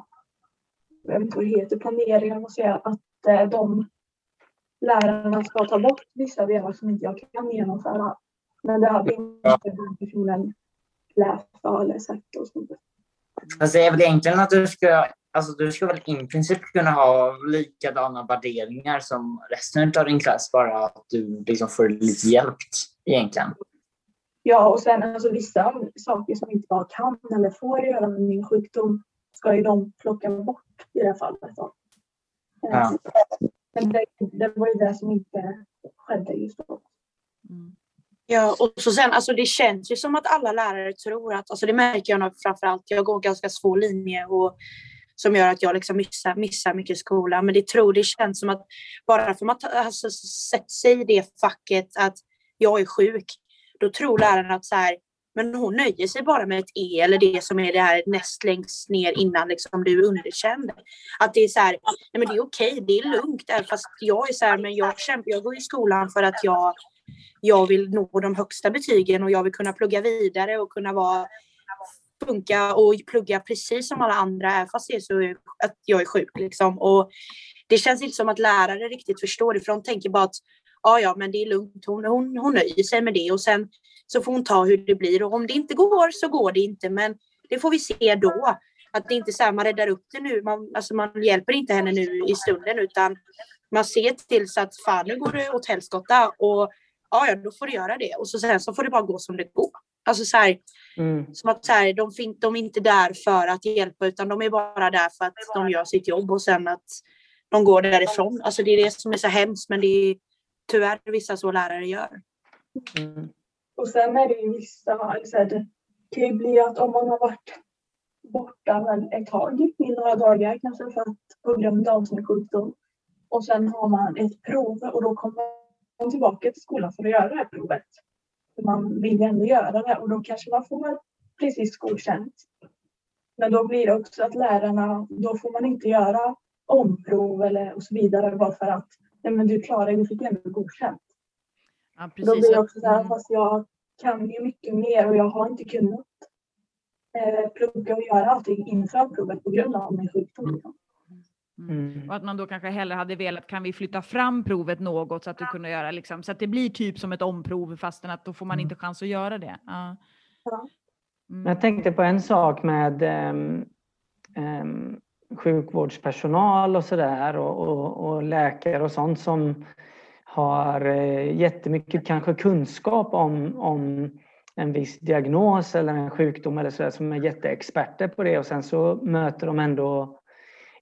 jag vet inte vad det heter, planeringen och säga att eh, de lärarna ska ta bort vissa delar som inte jag kan genomföra. Men det hade inte den personen läst eller sett och sånt. Alltså det är väl egentligen att du ska, alltså du ska väl i princip kunna ha likadana värderingar som resten av din klass, bara att du liksom får lite hjälp egentligen. Ja, och sen alltså vissa saker som inte bara kan eller får göra med min sjukdom ska ju de plocka bort i det här fallet. Då. Ja. Eh, men det, det, var ju det som inte skedde just då. Mm. Ja, och så sen, alltså det känns ju som att alla lärare tror att, alltså det märker jag framförallt, jag går ganska svår linje och som gör att jag liksom missar, missar mycket skola. Men det tror det känns som att bara för att man alltså, sätter sig i det facket att jag är sjuk, då tror läraren att så här, men hon nöjer sig bara med ett E eller det som är det här näst längst ner innan liksom du är underkänd. Att det är så här, nej men det är okej, det är lugnt. Fast jag är så här, men jag kämpar, jag går i skolan för att jag jag vill nå de högsta betygen och jag vill kunna plugga vidare och kunna vara funka och plugga precis som alla andra är fast det är så att jag är sjuk liksom. Och det känns inte som att lärare riktigt förstår det för de tänker bara att ja, ja, men det är lugnt. Hon, hon, hon nöjer sig med det och sen så får hon ta hur det blir och om det inte går så går det inte. Men det får vi se då. Att det inte är så här, man räddar upp det nu. Man, alltså man hjälper inte henne nu i stunden utan man ser till så att fan nu går det åt helskotta och ja, ja, då får du göra det. Och så sen så får det bara gå som det går. Alltså så här, mm. som att så här, de, fin- de är inte där för att hjälpa utan de är bara där för att de gör sitt jobb och sen att de går därifrån. Alltså det är det som är så hemskt men det är tyvärr vissa så lärare gör. Mm. Och sen är det ju vissa, alltså det kan ju bli att om man har varit borta ett tag, i några dagar kanske för att på grund av sin sjukdom och sen har man ett prov och då kommer man tillbaka till skolan för att göra det här provet. Man vill ju ändå göra det och då kanske man får precis godkänt. Men då blir det också att lärarna, då får man inte göra omprov eller och så vidare bara för att nej men du klarar du fick ändå godkänt. Ja, precis. Då blir det också så här, mm. fast jag kan ju mycket mer och jag har inte kunnat eh, plugga och göra allting inför provet på grund av min sjukdom. Liksom. Mm. mm. Och att man då kanske hellre hade velat, kan vi flytta fram provet något så att du kunde göra liksom, så att det blir typ som ett omprov fastän att då får man mm. inte chans att göra det. Ja. Mm. Jag tänkte på en sak med um, um, sjukvårdspersonal och sådär och, och, och, läkare och sånt som har eh, jättemycket kanske kunskap om, om en viss diagnos eller en sjukdom eller sådär som är jätteexperter på det och sen så möter de ändå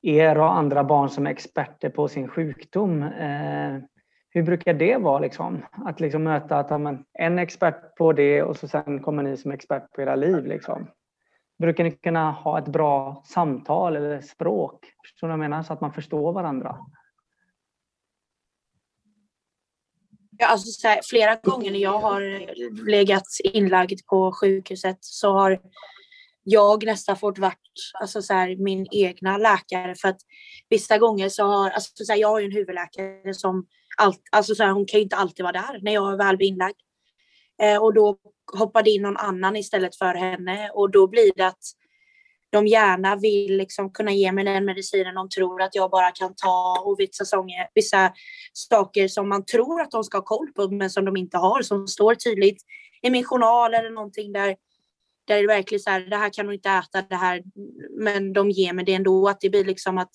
er och andra barn som är experter på sin sjukdom. Eh, hur brukar det vara liksom? Att liksom möta att man, en expert på det och så sen kommer ni som expert på era liv. Liksom. Brukar ni kunna ha ett bra samtal eller språk? Förstår jag menar? Så att man förstår varandra. Ja, alltså här, flera gånger när jag har legat inlagd på sjukhuset så har jag nästan fått varit alltså så här, min egna läkare för att vissa gånger så har, alltså så här, jag har ju en huvudläkare som allt, alltså så här, hon kan ju inte alltid vara där när jag är väl blir inlagd. Eh, och då hoppar det in någon annan istället för henne och då blir det att de gärna vill liksom kunna ge mig den medicinen de tror att jag bara kan ta och vissa, sånger, vissa saker som man tror att de ska ha koll på men som de inte har som står tydligt i min journal eller någonting där där det verkligen så här, det här kan du inte äta, det här, men de ger mig det ändå. Att det blir liksom att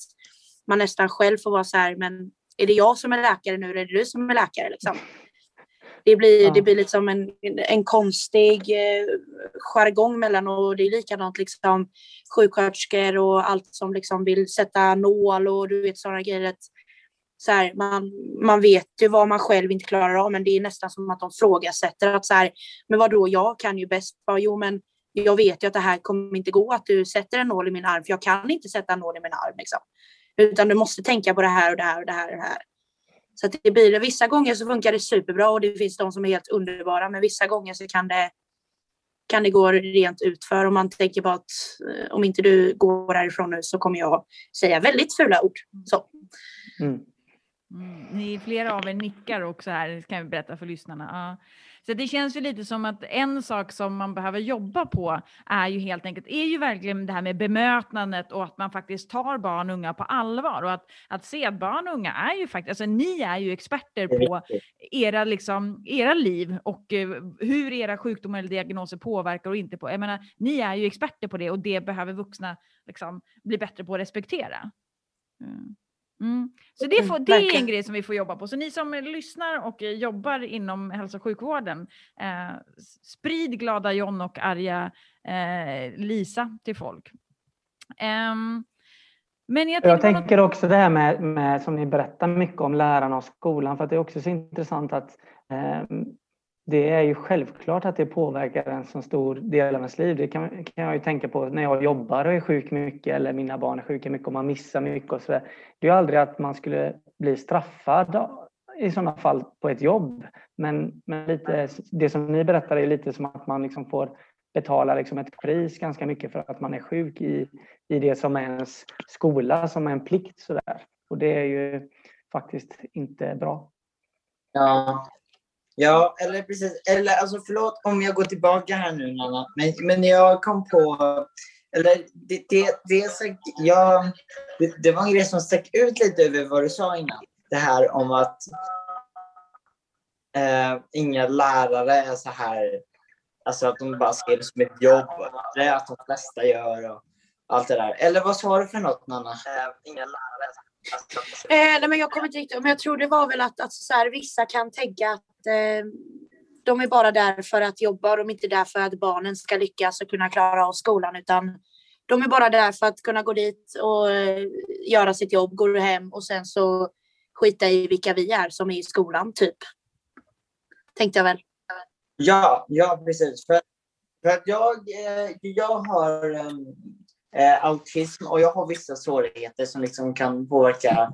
man nästan själv får vara så här, men är det jag som är läkare nu eller är det du som är läkare? Liksom? Det blir, ja. det blir liksom en, en konstig eh, jargong mellan och det är likadant liksom sjuksköterskor och allt som liksom vill sätta nål och du vet sådana grejer. Att, så här, man, man vet ju vad man själv inte klarar av men det är nästan som att de frågasätter att så här, men vad då jag kan ju bäst. Jo men jag vet ju att det här kommer inte gå att du sätter en nål i min arm, för jag kan inte sätta en nål i min arm. Liksom. Utan du måste tänka på det här och det här och det här och det här. Så att det blir, vissa gånger så funkar det superbra och det finns de som är helt underbara, men vissa gånger så kan det, kan det gå rent utför om man tänker på att eh, om inte du går härifrån nu så kommer jag säga väldigt fula ord. Så. Mm. Mm. Ni, flera av er nickar också här, kan vi berätta för lyssnarna. Ja. Så det känns ju lite som att en sak som man behöver jobba på är ju helt enkelt, är ju verkligen det här med bemötandet och att man faktiskt tar barn och unga på allvar och att, att se att barn och unga är ju faktiskt, alltså ni är ju experter på era, liksom, era liv och uh, hur era sjukdomar eller diagnoser påverkar och inte på. Jag menar, ni är ju experter på det och det behöver vuxna liksom bli bättre på att respektera. Mm. Mm. Så det, får, det är en grej som vi får jobba på. Så ni som lyssnar och jobbar inom hälso och sjukvården, eh, sprid glada John och arga eh, Lisa till folk. Um, men jag, jag tänker något... också det här med, med, som ni berättar mycket om lärarna och skolan, för att det är också så intressant att eh, det är ju självklart att det påverkar en så stor del av ens liv. Det kan, kan jag ju tänka på när jag jobbar och är sjuk mycket eller mina barn är sjuka mycket och man missar mycket och så där. Det är ju aldrig att man skulle bli straffad i sådana fall på ett jobb. Men, men lite, det som ni berättar är lite som att man liksom får betala liksom ett pris ganska mycket för att man är sjuk i, i det som är ens skola, som är en plikt. Så där. Och det är ju faktiskt inte bra. Ja, Ja, eller precis. Eller alltså förlåt om jag går tillbaka här nu Nanna. Men, men jag kom på, eller det, det, det, jag, det, det var en grej som stack ut lite över vad du sa innan. Det här om att eh, inga lärare är så här, alltså att de bara ser det som ett jobb. Det är att de flesta gör och allt det där. Eller vad sa du för något Nanna? Eh, inga lärare. Eh, nej, men jag kommer inte riktigt, men jag tror det var väl att, att så här, vissa kan tänka att Eh, de är bara där för att jobba och de är inte där för att barnen ska lyckas och kunna klara av skolan utan de är bara där för att kunna gå dit och eh, göra sitt jobb, gå hem och sen så skita i vilka vi är som är i skolan typ. Tänkte jag väl. Ja, ja precis. För, för att jag, eh, jag har eh, eh autism och jag har vissa svårigheter som liksom kan påverka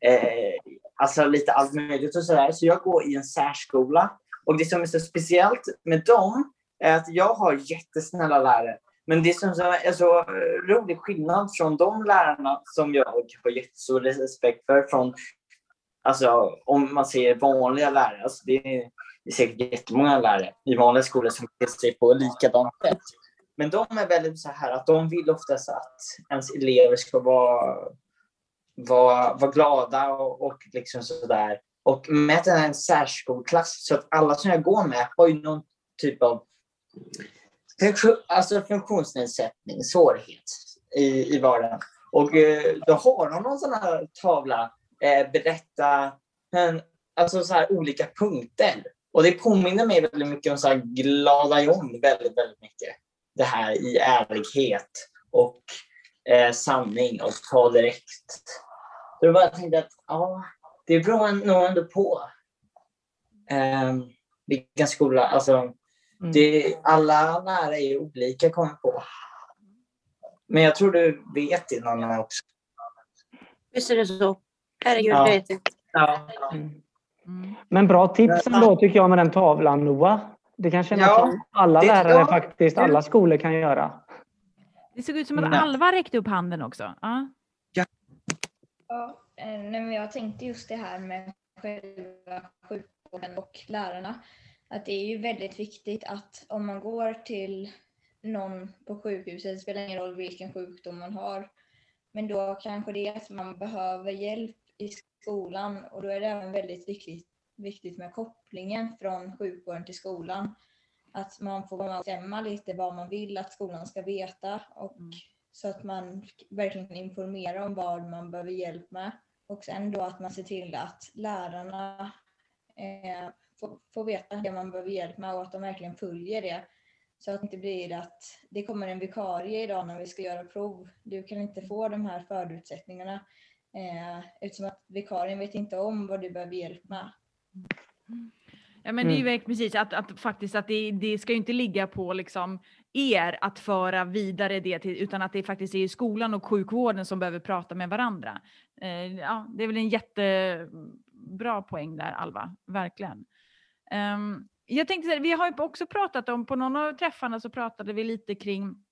eh, alltså lite allt möjligt och sådär. Så jag går i en särskola. Och det som är så speciellt med dem är att jag har jättesnälla lärare. Men det som är så rolig skillnad från de lärarna som jag har jättestor respekt för från Alltså om man ser vanliga lärare, alltså det är, det är säkert jättemånga lärare i vanliga skolor som beter sig på likadant sätt. Men de är väldigt så här att de vill oftast att ens elever ska vara, var, var glada och, och liksom sådär. Och med att det är en särskolklass så att alla som jag går med har ju någon typ av alltså funktionsnedsättning, svårighet i, i vardagen. Och eh, då har de någon sån här tavla, eh, berätta, en, alltså så här olika punkter. Och det påminner mig väldigt mycket om så här Glada John väldigt, väldigt mycket. Det här i ärlighet och eh, sanning och ta direkt. Så då bara tänkte jag att ja, det beror nog ändå på eh, vilken skola, alltså Mm. det, alla lärare är olika kommer jag på. Men jag tror du vet det någon annan också. Visst är det så. Herregud, Ja. jag vet inte. Ja. Mm. Men bra tips ändå tycker jag med den tavlan Noah. Det kan kännas Ja, som alla det- lärare ja. faktiskt, alla skolor kan göra. Det såg ut som att Mm. Alva räckte upp handen också. Ja. Ja, eh, men jag tänkte just det här med själva sjukvården och lärarna. Att det är ju väldigt viktigt att om man går till någon på sjukhuset, det spelar ingen roll vilken sjukdom man har, men då kanske det är att man behöver hjälp i skolan och då är det även väldigt viktigt, viktigt med kopplingen från sjukvården till skolan. Att man får bestämma lite vad man vill att skolan ska veta och så att man verkligen kan informera om vad man behöver hjälp med. Och sen då att man ser till att lärarna eh, får, får veta det man behöver hjälp med och att de verkligen följer det. Så att det inte blir att det kommer en vikarie idag när vi ska göra prov. Du kan inte få de här förutsättningarna eh, eftersom att vikarien vet inte om vad du behöver hjälp med. Ja men det är ju verkligen precis att, att faktiskt att det, det ska ju inte ligga på liksom er att föra vidare det till, utan att det faktiskt är skolan och sjukvården som behöver prata med varandra. Eh, ja, det är väl en jättebra poäng där Alva, verkligen. Ehm, jag tänkte, vi har ju också pratat om, på någon av träffarna så pratade vi lite kring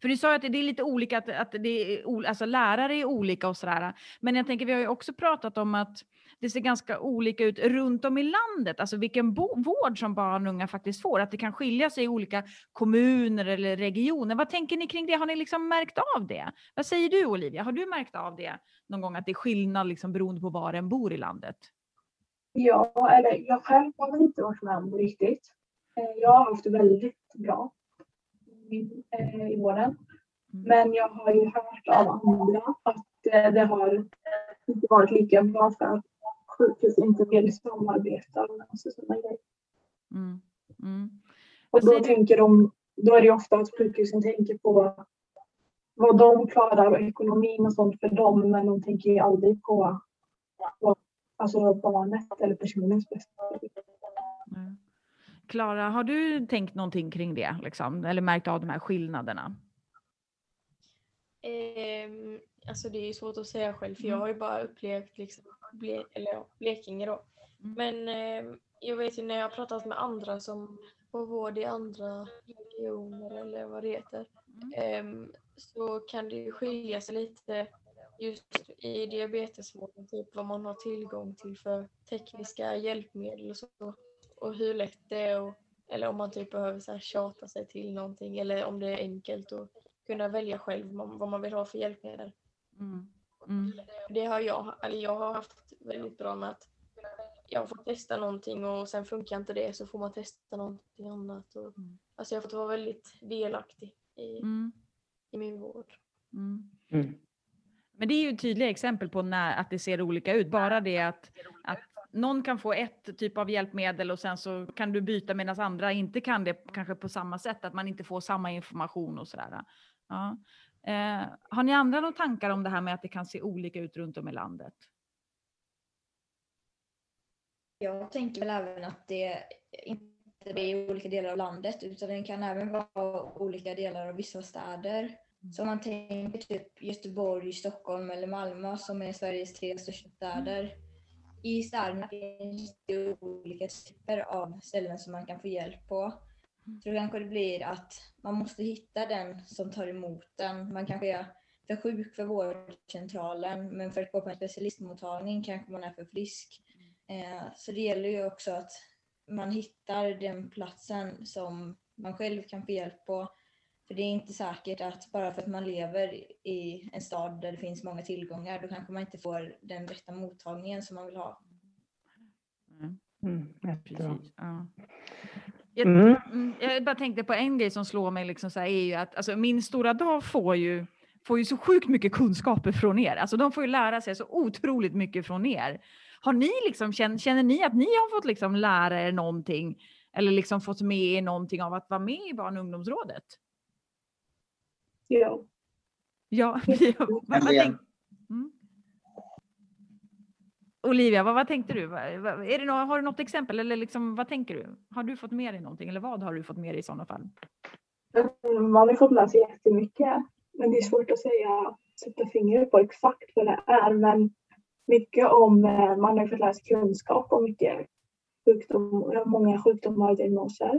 för du sa ju att det är lite olika, att, att det är, alltså lärare är olika och sådär. Men jag tänker, vi har ju också pratat om att det ser ganska olika ut runt om i landet, alltså vilken vård som barn och unga faktiskt får, att det kan skilja sig i olika kommuner eller regioner. Vad tänker ni kring det? Har ni liksom märkt av det? Vad säger du Olivia? Har du märkt av det någon gång, att det är skillnad liksom beroende på var en bor i landet? Ja, eller jag själv har väl inte varit med om det riktigt. Eh, jag har haft det väldigt bra eh, i vården. Men jag har ju hört av andra att eh, det har inte varit lika bra för att sjukhus inte vill samarbeta och sådana grejer. Mm. Mm. Och då du? tänker de, då är det ju ofta att sjukhusen tänker på vad de klarar och ekonomin och sånt för dem, men de tänker ju aldrig på, på alltså barnet eller personens bästa. Mm. Klara, har du tänkt någonting kring det, liksom? eller märkt av de här skillnaderna? Ehm, alltså det är ju svårt att säga själv för jag har ju bara upplevt liksom, Ble eller ja, Blekinge då. Mm. Men ehm, jag vet ju när jag har pratat med andra som får vård i andra regioner eller vad det heter. ehm, så kan det ju skilja sig lite just i diabetesvården, typ vad man har tillgång till för tekniska hjälpmedel och så. Och hur lätt det är och, eller om man typ behöver så här tjata sig till någonting eller om det är enkelt att kunna välja själv vad man vill ha för hjälpmedel. Mm. Mm. Det har jag, eller jag har haft väldigt bra med att jag får testa någonting och sen funkar inte det så får man testa någonting annat. Och, Mm. Alltså jag har fått vara väldigt delaktig i, Mm. i min vård. Mm. Mm. Men det är ju tydliga exempel på när, att det ser olika ut. Bara det att, att någon kan få ett typ av hjälpmedel och sen så kan du byta medan andra inte kan det kanske på samma sätt. Att man inte får samma information och sådär. Ja. Eh, har ni andra några tankar om det här med att det kan se olika ut runt om i landet? Jag tänker väl även att det inte är i olika delar av landet utan det kan även vara olika delar av vissa städer. Så om man tänker typ Göteborg, Stockholm eller Malmö som är Sveriges tre största städer. I städerna finns det olika typer av ställen som man kan få hjälp på. Så då kanske det blir att man måste hitta den som tar emot den. Man kanske är för sjuk för vårdcentralen men för att gå på en specialistmottagning kanske man är för frisk. Eh, Så det gäller ju också att man hittar den platsen som man själv kan få hjälp på. För det är inte säkert att bara för att man lever i en stad där det finns många tillgångar, då kanske man inte får den rätta mottagningen som man vill ha. Mm. Mm. Precis. Ja. Jag, Mm. mm, jag bara tänkte på en grej som slår mig liksom så här, är ju att alltså, min stora dag får ju, får ju så sjukt mycket kunskaper från er. Alltså de får ju lära sig så otroligt mycket från er. Har ni liksom, känner, känner ni att ni har fått liksom lära er någonting eller liksom fått med er någonting av att vara med i barn och ungdomsrådet? Ja. Ja, ja. Vad, vad tänk, mm. Olivia, vad, vad tänkte du? Är det nå har du något exempel eller liksom, vad tänker du? Har du fått med dig någonting eller vad har du fått med dig i sådana fall? Mm, Man har fått lära sig jättemycket. Men det är svårt att säga, sätta fingret på exakt vad det är. Men mycket om, eh, man har fått lära sig kunskap om mycket sjukdom, många sjukdomar och diagnoser.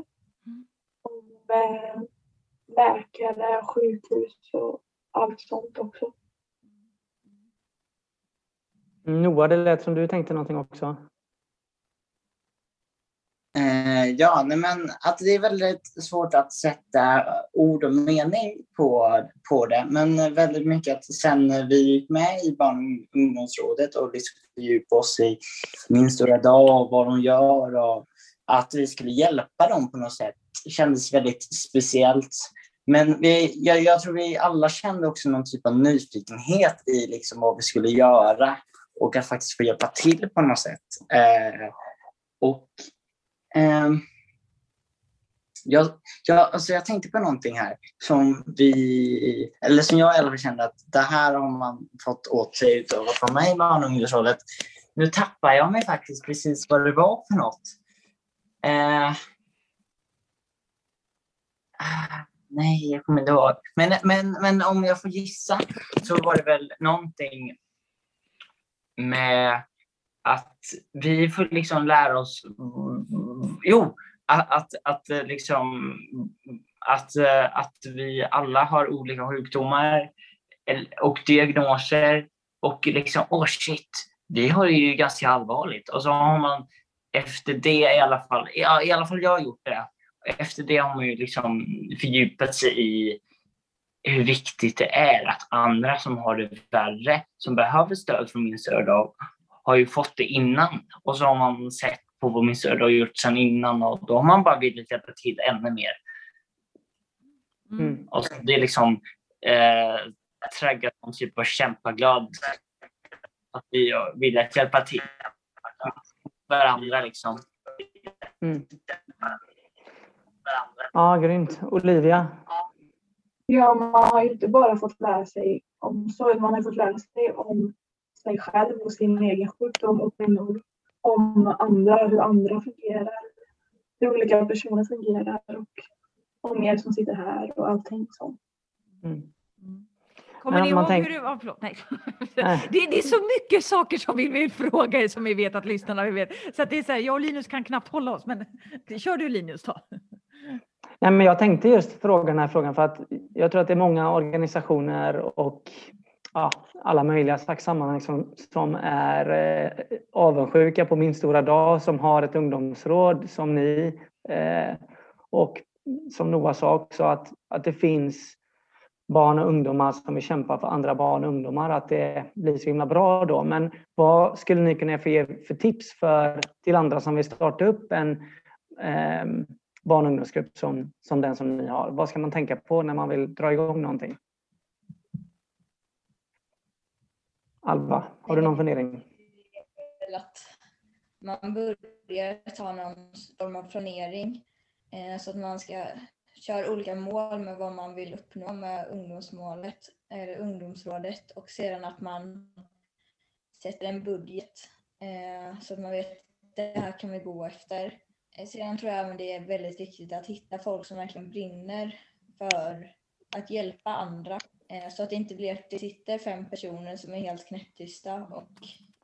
Mm. Om läkare, sjukhus och allt sånt också. Noah, det lät som du tänkte någonting också. Eh, ja, nej men att det är väldigt svårt att sätta ord och mening på, på det. Men väldigt mycket att sen vi gick med i barn och ungdomsrådet och liksom fördjupade oss i Min stora dag och vad de gör och att vi skulle hjälpa dem på något sätt kändes väldigt speciellt. Men vi, jag, jag tror vi alla kände också någon typ av nyfikenhet i liksom vad vi skulle göra och att faktiskt få hjälpa till på något sätt. Eh, och eh, jag, jag, alltså jag tänkte på någonting här som vi, eller som jag i alla fall kände att det här har man fått åt sig utav att vara med i barn och ungdomsrådet. Nu tappar jag mig faktiskt precis vad det var för något. Eh, nej, jag kommer inte ihåg. Men, men, men om jag får gissa så var det väl någonting med att vi får liksom lära oss, jo, att, att, att liksom att, att vi alla har olika sjukdomar och diagnoser och liksom, åh oh shit, vi har det ju ganska allvarligt. Och så har man efter det i alla fall, i alla fall jag har gjort det, efter det har man ju liksom fördjupat sig i hur viktigt det är att andra som har det värre, som behöver stöd från min stöd har ju fått det innan. Och så har man sett på vad min stöd har gjort sedan innan och då har man bara velat hjälpa till ännu mer. Mm. Och så det är liksom eh, traggat någon typ av kämpaglad. Att vi har velat hjälpa till varandra liksom. Mm. Ja, grymt. Olivia? Ja, man har ju inte bara fått lära sig om sorg, man har fått lära sig om sig själv och sin egen sjukdom och kvinnor. Om andra, hur andra fungerar. Hur olika personer fungerar och om er som sitter här och allting sånt. Mm. Kommer ni ihåg tänk- hur det var? Förlåt, nej. Nej. Det, det är så mycket saker som vi vill fråga er som vi vet att lyssnarna vill vet. Så att det är så här, jag och Linus kan knappt hålla oss, men kör du Linus då. Nej, men jag tänkte just fråga den här frågan för att jag tror att det är många organisationer och ja, alla möjliga slags sammanhang som, som är eh, avundsjuka på min stora dag, som har ett ungdomsråd som ni. Eh, och som Noah sa också, att, att det finns barn och ungdomar som vill kämpa för andra barn och ungdomar, att det blir så himla bra då. Men vad skulle ni kunna ge för tips för, till andra som vill starta upp en eh, barn och ungdomsgrupp som, som den som ni har? Vad ska man tänka på när man vill dra igång någonting? Alva, har du någon fundering? Att man börjar ta någon form av planering eh, så att man ska köra olika mål med vad man vill uppnå med ungdomsmålet eller ungdomsrådet och sedan att man sätter en budget eh, så att man vet det här kan vi gå efter. Sedan tror jag även det är väldigt viktigt att hitta folk som verkligen brinner för att hjälpa andra eh, så att det inte blir att det sitter fem personer som är helt knäpptysta och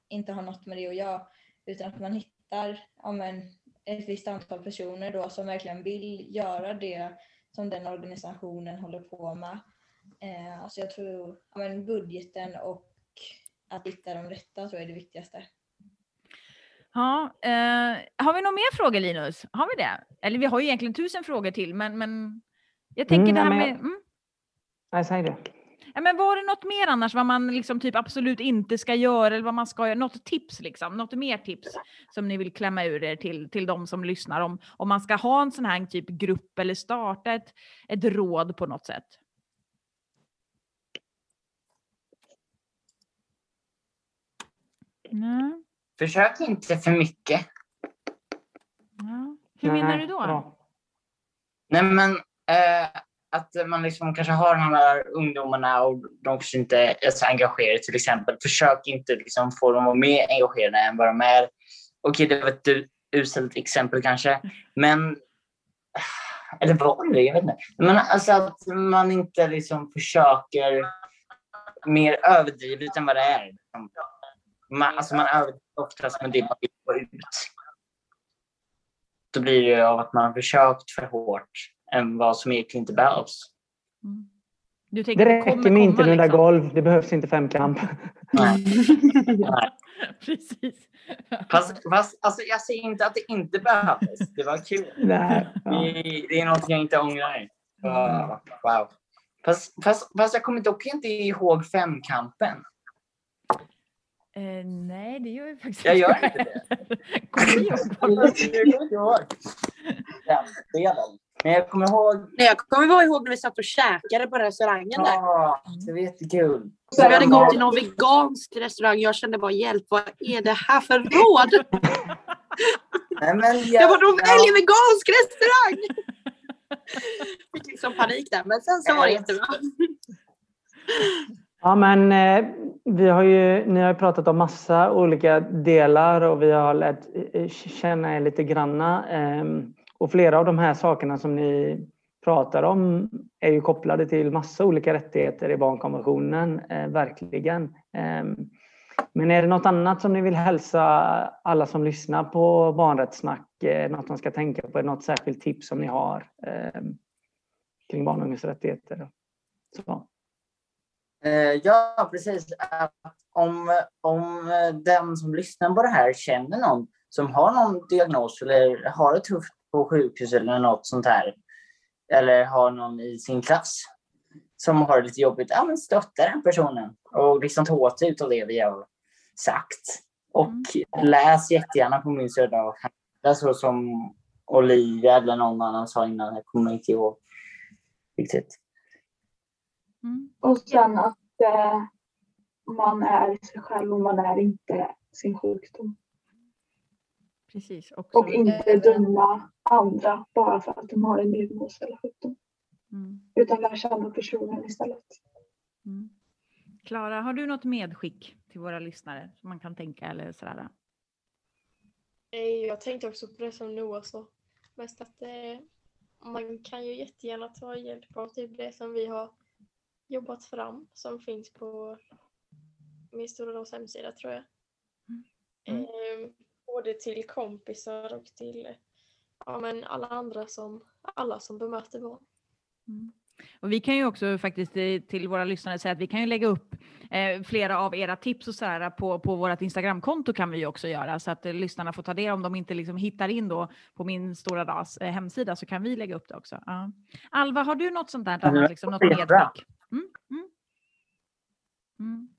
inte har något med det att göra. Utan att man hittar ja, men, ett visst antal personer då som verkligen vill göra det som den organisationen håller på med. Eh, så alltså jag tror ja, men budgeten och att hitta de rätta tror jag är det viktigaste. Ja, eh, har vi några mer frågor Linus? Har vi det? Eller vi har ju egentligen tusen frågor till men, men jag tänker mm, det här med... Mm. Nej, säg det. Ja, men var det något mer annars vad man liksom typ absolut inte ska göra eller vad man ska göra? Något tips liksom? Något mer tips som ni vill klämma ur er till, till de som lyssnar om, om man ska ha en sån här typ grupp eller starta ett, ett råd på något sätt? Nej. Försök inte för mycket. Ja. Hur menar du då? Nej men eh, att man liksom kanske har de här ungdomarna och de kanske inte är så engagerade till exempel. Försök inte liksom få dem att vara mer engagerade än vad de är. Okej, det var ett uselt exempel kanske, men eller var det? Jag vet inte. Men alltså att man inte liksom försöker mer överdrivet än vad det är. Man, alltså man överdriver oftast med det man vill få ut. Då blir det av att man har försökt för hårt än vad som egentligen inte behövs. Mm. Du tänker, det räcker med inte nudda liksom. golv, det behövs inte femkamp. Nej. Nej. Precis. Fast, fast alltså, jag säger inte att det inte behövs. Det var kul. Nej, ja. det, det, är något jag inte ångrar. Uh, wow. Fast, fast, fast jag kommer dock inte ihåg femkampen. Eh, nej, det gör jag faktiskt jag inte. Jag gör inte det. kommer du ihåg? Den. Men jag kommer ihåg... Nej, jag kommer ihåg när vi satt och käkade på restaurangen där. Ja, det var jättekul. Så vi hade gått till någon vegansk restaurang. Jag kände bara hjälp, vad är det här för råd? Nej, men jag, jag var de väljer vegansk restaurang! Fick liksom panik där, men sen så var det jättebra. Ja, men eh, vi har ju, ni har ju pratat om massa olika delar och vi har lärt eh, känna er lite granna. Ehm, och flera av de här sakerna som ni pratar om är ju kopplade till massa olika rättigheter i barnkonventionen, eh, verkligen. Ehm, men är det något annat som ni vill hälsa alla som lyssnar på Barnrättssnack? Eh, något de ska tänka på? Något särskilt tips som ni har ehm, kring barn och ungdomsrättigheter? Så. Eh, ja, precis. Om, om den som lyssnar på det här känner någon som har någon diagnos eller har det tufft på sjukhus eller något sånt här. Eller har någon i sin klass som har det lite jobbigt. Ja, men stötta den personen och liksom ta åt sig av det vi har sagt. Och mm. läs jättegärna på min södra så som Olivia eller någon annan sa innan. Jag kommer inte ihåg riktigt. Mm. Och sen att eh, man är sig själv och man är inte sin sjukdom. Precis, också. Och inte döma andra bara för att de har en diagnos eller sjukdom. Mm. Utan lära känna personen istället. Mm. Klara, har du något medskick till våra lyssnare som man kan tänka eller sådär? Eh, jag tänkte också på det som Noah sa. Mest att eh, man kan ju jättegärna ta hjälp av typ det som vi har jobbat fram som finns på min stora hemsida tror jag. Mm. Eh, både till kompisar och till ja, men alla andra som, alla som bemöter barn. Mm. Och vi kan ju också faktiskt eh, till våra lyssnare säga att vi kan ju lägga upp eh, flera av era tips och sådär på, på vårt Instagramkonto kan vi ju också göra så att eh, lyssnarna får ta det om de inte liksom hittar in då på min Stora Dags eh, hemsida så kan vi lägga upp det också. Ja. Alva, har du något sånt där annat, liksom, något medskick? Mm.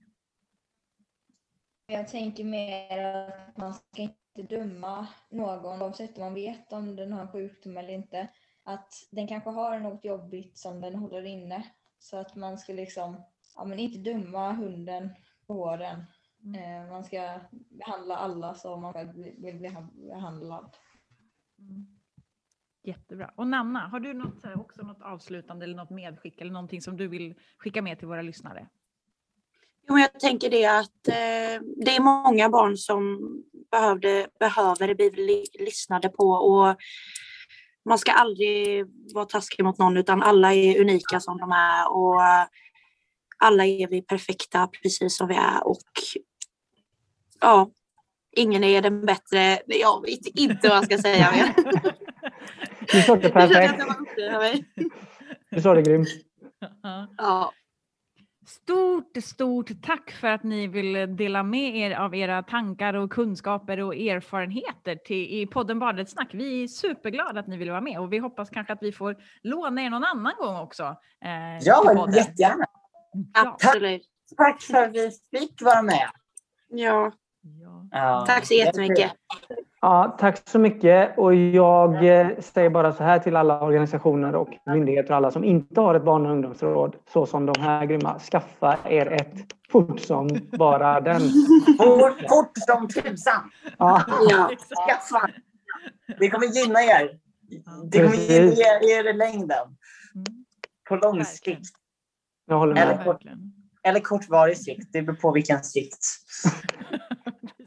Jag tänker mer att man ska inte döma någon oavsett om man vet om den har en sjukdom eller inte. Att den kanske har något jobbigt som den håller inne. Så att man ska liksom, ja men inte döma hunden på håren. Mm. Eh, man ska behandla alla som man själv vill bli behandlad. Mm. Jättebra. Och Nanna, har du något, också något avslutande eller något medskick eller någonting som du vill skicka med till våra lyssnare? Jo, jag tänker det att eh, det är många barn som behövde, behöver bli lyssnade på och man ska aldrig vara taskig mot någon utan alla är unika som de är och alla är vi perfekta precis som vi är och ja, ingen är den bättre. Jag vet inte vad jag ska säga mer. Du sa det perfekt. Du sa det grymt. Ja. Stort, stort tack för att ni vill dela med er av era tankar och kunskaper och erfarenheter till, i podden Badet snack. Vi är superglada att ni vill vara med och vi hoppas kanske att vi får låna er någon annan gång också. Eh, ja, jättegärna. Ja. Tack, tack för att vi fick vara med. Ja. Ja. Tack så jättemycket. Ja, tack så mycket. Och jag eh, säger bara så här till alla organisationer och myndigheter och alla som inte har ett barn och ungdomsråd så som de här grymma. Skaffa er ett fort som bara den. Fort, fort som tusan! Ja. ja. Skaffa! Det kommer gynna er. Det kommer gynna er i längden. På lång sikt. Jag håller med. Eller, kort, eller kortvarig sikt. Det beror på vilken sikt.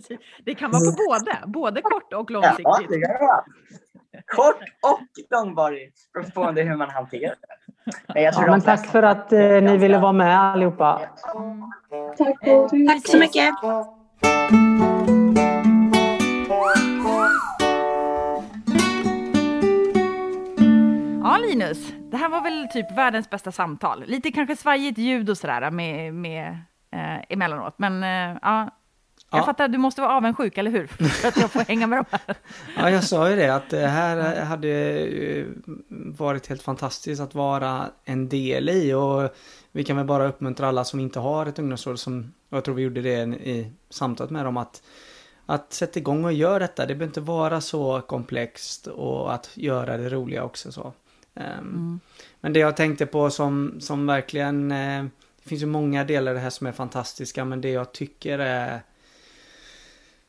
Det kan vara på båda, både kort och långsiktigt. Ja, det kan vara. Kort och långvarig, beroende på hur man hanterar det. Men, ja, men tack för att eh, ni ville vara med allihopa. Tack, tack så mycket. Ja, Linus, det här var väl typ världens bästa samtal. Lite kanske svajigt ljud och sådär med, med eh, emellanåt, men eh, ja, jag ja. fattar, du måste vara avundsjuk, eller hur? För att jag får hänga med de här. Ja, jag sa ju det att det här hade varit helt fantastiskt att vara en del i och vi kan väl bara uppmuntra alla som inte har ett ungdomsråd som, jag tror vi gjorde det i samtalet med dem, att, att sätta igång och göra detta. Det behöver inte vara så komplext och att göra det roliga också så. Um, mm. Men det jag tänkte på som, som verkligen, eh, det finns ju många delar i det här som är fantastiska, men det jag tycker är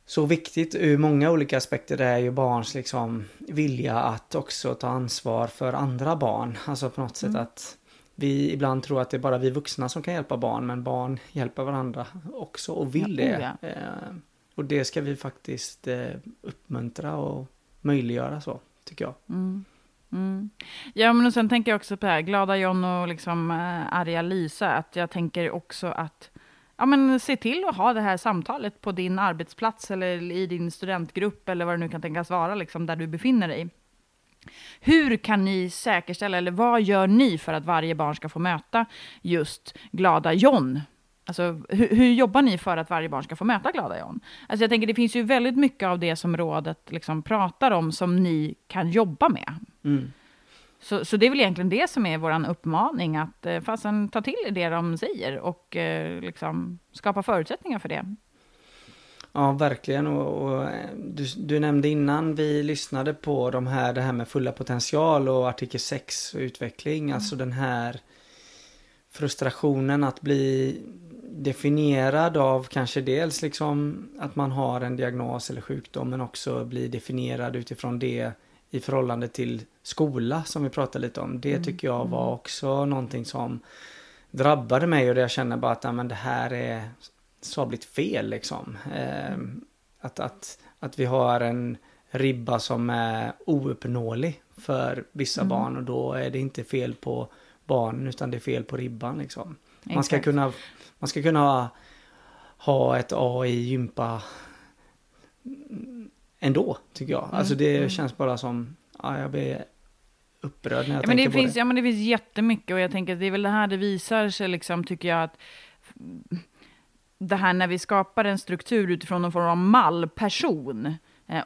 så viktigt ur många olika aspekter det är ju barns liksom vilja att också ta ansvar för andra barn. Alltså på något mm. sätt att vi ibland tror att det är bara vi vuxna som kan hjälpa barn men barn hjälper varandra också och vill det. Ja. Eh, och det ska vi faktiskt eh, uppmuntra och möjliggöra så, tycker jag. Mm. Mm. Ja, men och sen tänker jag också på det här, Glada John och liksom äh, arga Lisa, att jag tänker också att ja, men se till att ha det här samtalet på din arbetsplats eller i din studentgrupp eller vad det nu kan tänkas vara, liksom, där du befinner dig. Hur kan ni säkerställa, eller vad gör ni för att varje barn ska få möta just glada John? Alltså, hur, hur jobbar ni för att varje barn ska få möta glada John? Alltså, jag tänker, det finns ju väldigt mycket av det som rådet liksom pratar om som ni kan jobba med. Mm. Så, så det är väl egentligen det som är vår uppmaning, att eh, fasen ta till det de säger och eh, liksom skapa förutsättningar för det. Ja, verkligen. Och, och eh, du, du, nämnde innan vi lyssnade på de här, det här med fulla potential och artikel 6 och utveckling. Mm. Alltså den här frustrationen att bli definierad av kanske dels liksom att man har en diagnos eller sjukdom men också bli definierad utifrån det i förhållande till skola som vi pratade lite om. Det mm. tycker jag var mm. också någonting som drabbade mig och där jag känner bara att men det här är sabligt fel liksom. Eh, att, att, att vi har en ribba som är ouppnåelig för vissa mm. barn och då är det inte fel på barnen utan det är fel på ribban liksom. Man ska kunna, man ska kunna ha ett A i gympa ändå, tycker jag. Alltså det mm. känns bara som, ja, jag blir upprörd när jag Ja men, det finns, det. ja men det finns jättemycket och jag tänker att det är väl det här det visar sig liksom, tycker jag att det här när vi skapar en struktur utifrån någon form av mallperson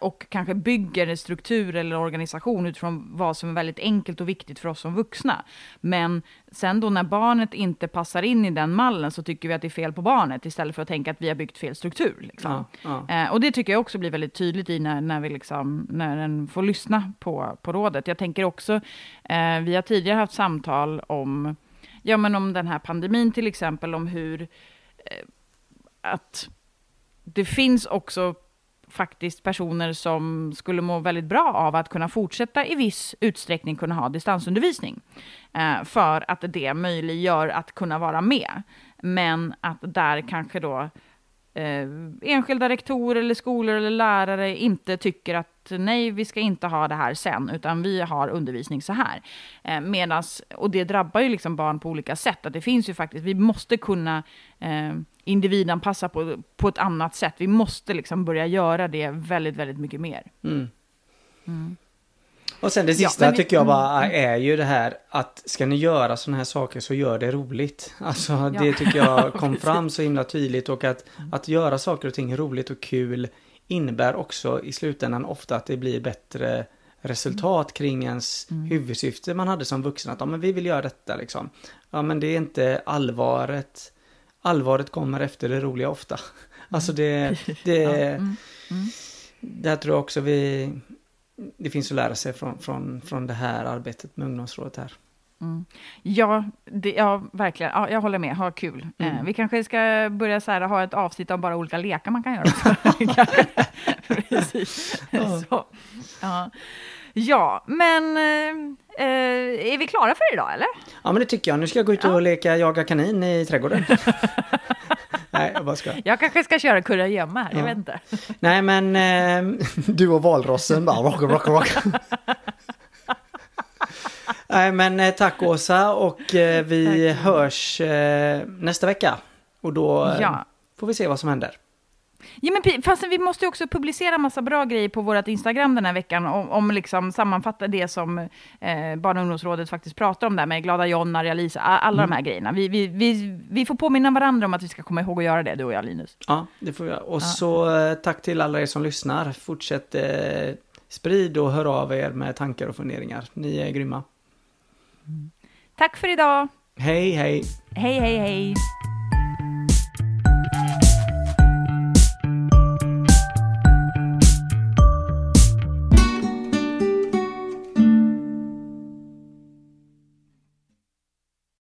och kanske bygger en struktur eller organisation utifrån vad som är väldigt enkelt och viktigt för oss som vuxna. Men sen då när barnet inte passar in i den mallen så tycker vi att det är fel på barnet istället för att tänka att vi har byggt fel struktur. Liksom. Ja, ja. Eh, och det tycker jag också blir väldigt tydligt i när, när, vi liksom, när den får lyssna på, på rådet. Jag tänker också, eh, vi har tidigare haft samtal om, ja, men om den här pandemin till exempel, om hur eh, att det finns också faktiskt personer som skulle må väldigt bra av att kunna fortsätta i viss utsträckning kunna ha distansundervisning. Eh, för att det möjliggör att kunna vara med. Men att där kanske då eh, enskilda rektorer eller skolor eller lärare inte tycker att nej, vi ska inte ha det här sen, utan vi har undervisning så här. Eh, medans, och det drabbar ju liksom barn på olika sätt, att det finns ju faktiskt, vi måste kunna eh, individanpassa på, på ett annat sätt. Vi måste liksom börja göra det väldigt, väldigt mycket mer. Mm. Mm. Och sen det Ja, sista vi- tycker jag bara mm, är ju det här att ska ni göra sådana här saker så gör det roligt. Alltså Ja. det tycker jag kom fram så himla tydligt och att, att göra saker och ting roligt och kul innebär också i slutändan ofta att det blir bättre resultat kring ens Mm. huvudsyfte man hade som vuxen. Att ja, men vi vill göra detta liksom. Ja men det är inte allvaret. Allvaret kommer efter det roliga ofta. Alltså det, det, Ja, mm, mm. där tror jag också vi det finns att lära sig från, från, från det här arbetet med ungdomsrådet här. Mm. Ja, det, ja, verkligen. Ja, jag håller med. Ha kul. Mm. Eh, vi kanske ska börja så här, ha ett avsnitt av bara olika lekar man kan göra. Precis. Ja. Så. Ja. ja, men eh, eh, är vi klara för idag eller? Ja men det tycker jag. Nu ska jag gå ut och Ja. leka jaga kanin i trädgården. Nej, jag bara ska. Jag kanske ska köra kurragömma här, jag Ja. vet inte. Nej men eh, du och valrossen bara rock, rock, rock. Nej men eh, tack Åsa och eh, vi Tack. hörs eh, nästa vecka. Och då eh, Ja. får vi se vad som händer. Ja, men fast vi måste ju också publicera massa bra grejer på vårt Instagram den här veckan, om, om liksom sammanfatta det som eh, Barn och ungdomsrådet faktiskt pratar om där med Glada John, Arja Lisa, alla de här grejerna. Vi, vi, vi, vi får påminna varandra om att vi ska komma ihåg att göra det, du och jag Linus. Ja, det får vi göra. Och Ja. så eh, tack till alla er som lyssnar. Fortsätt eh, sprid och hör av er med tankar och funderingar. Ni är grymma. Tack för idag! Hej hej! Hej, hej, hej!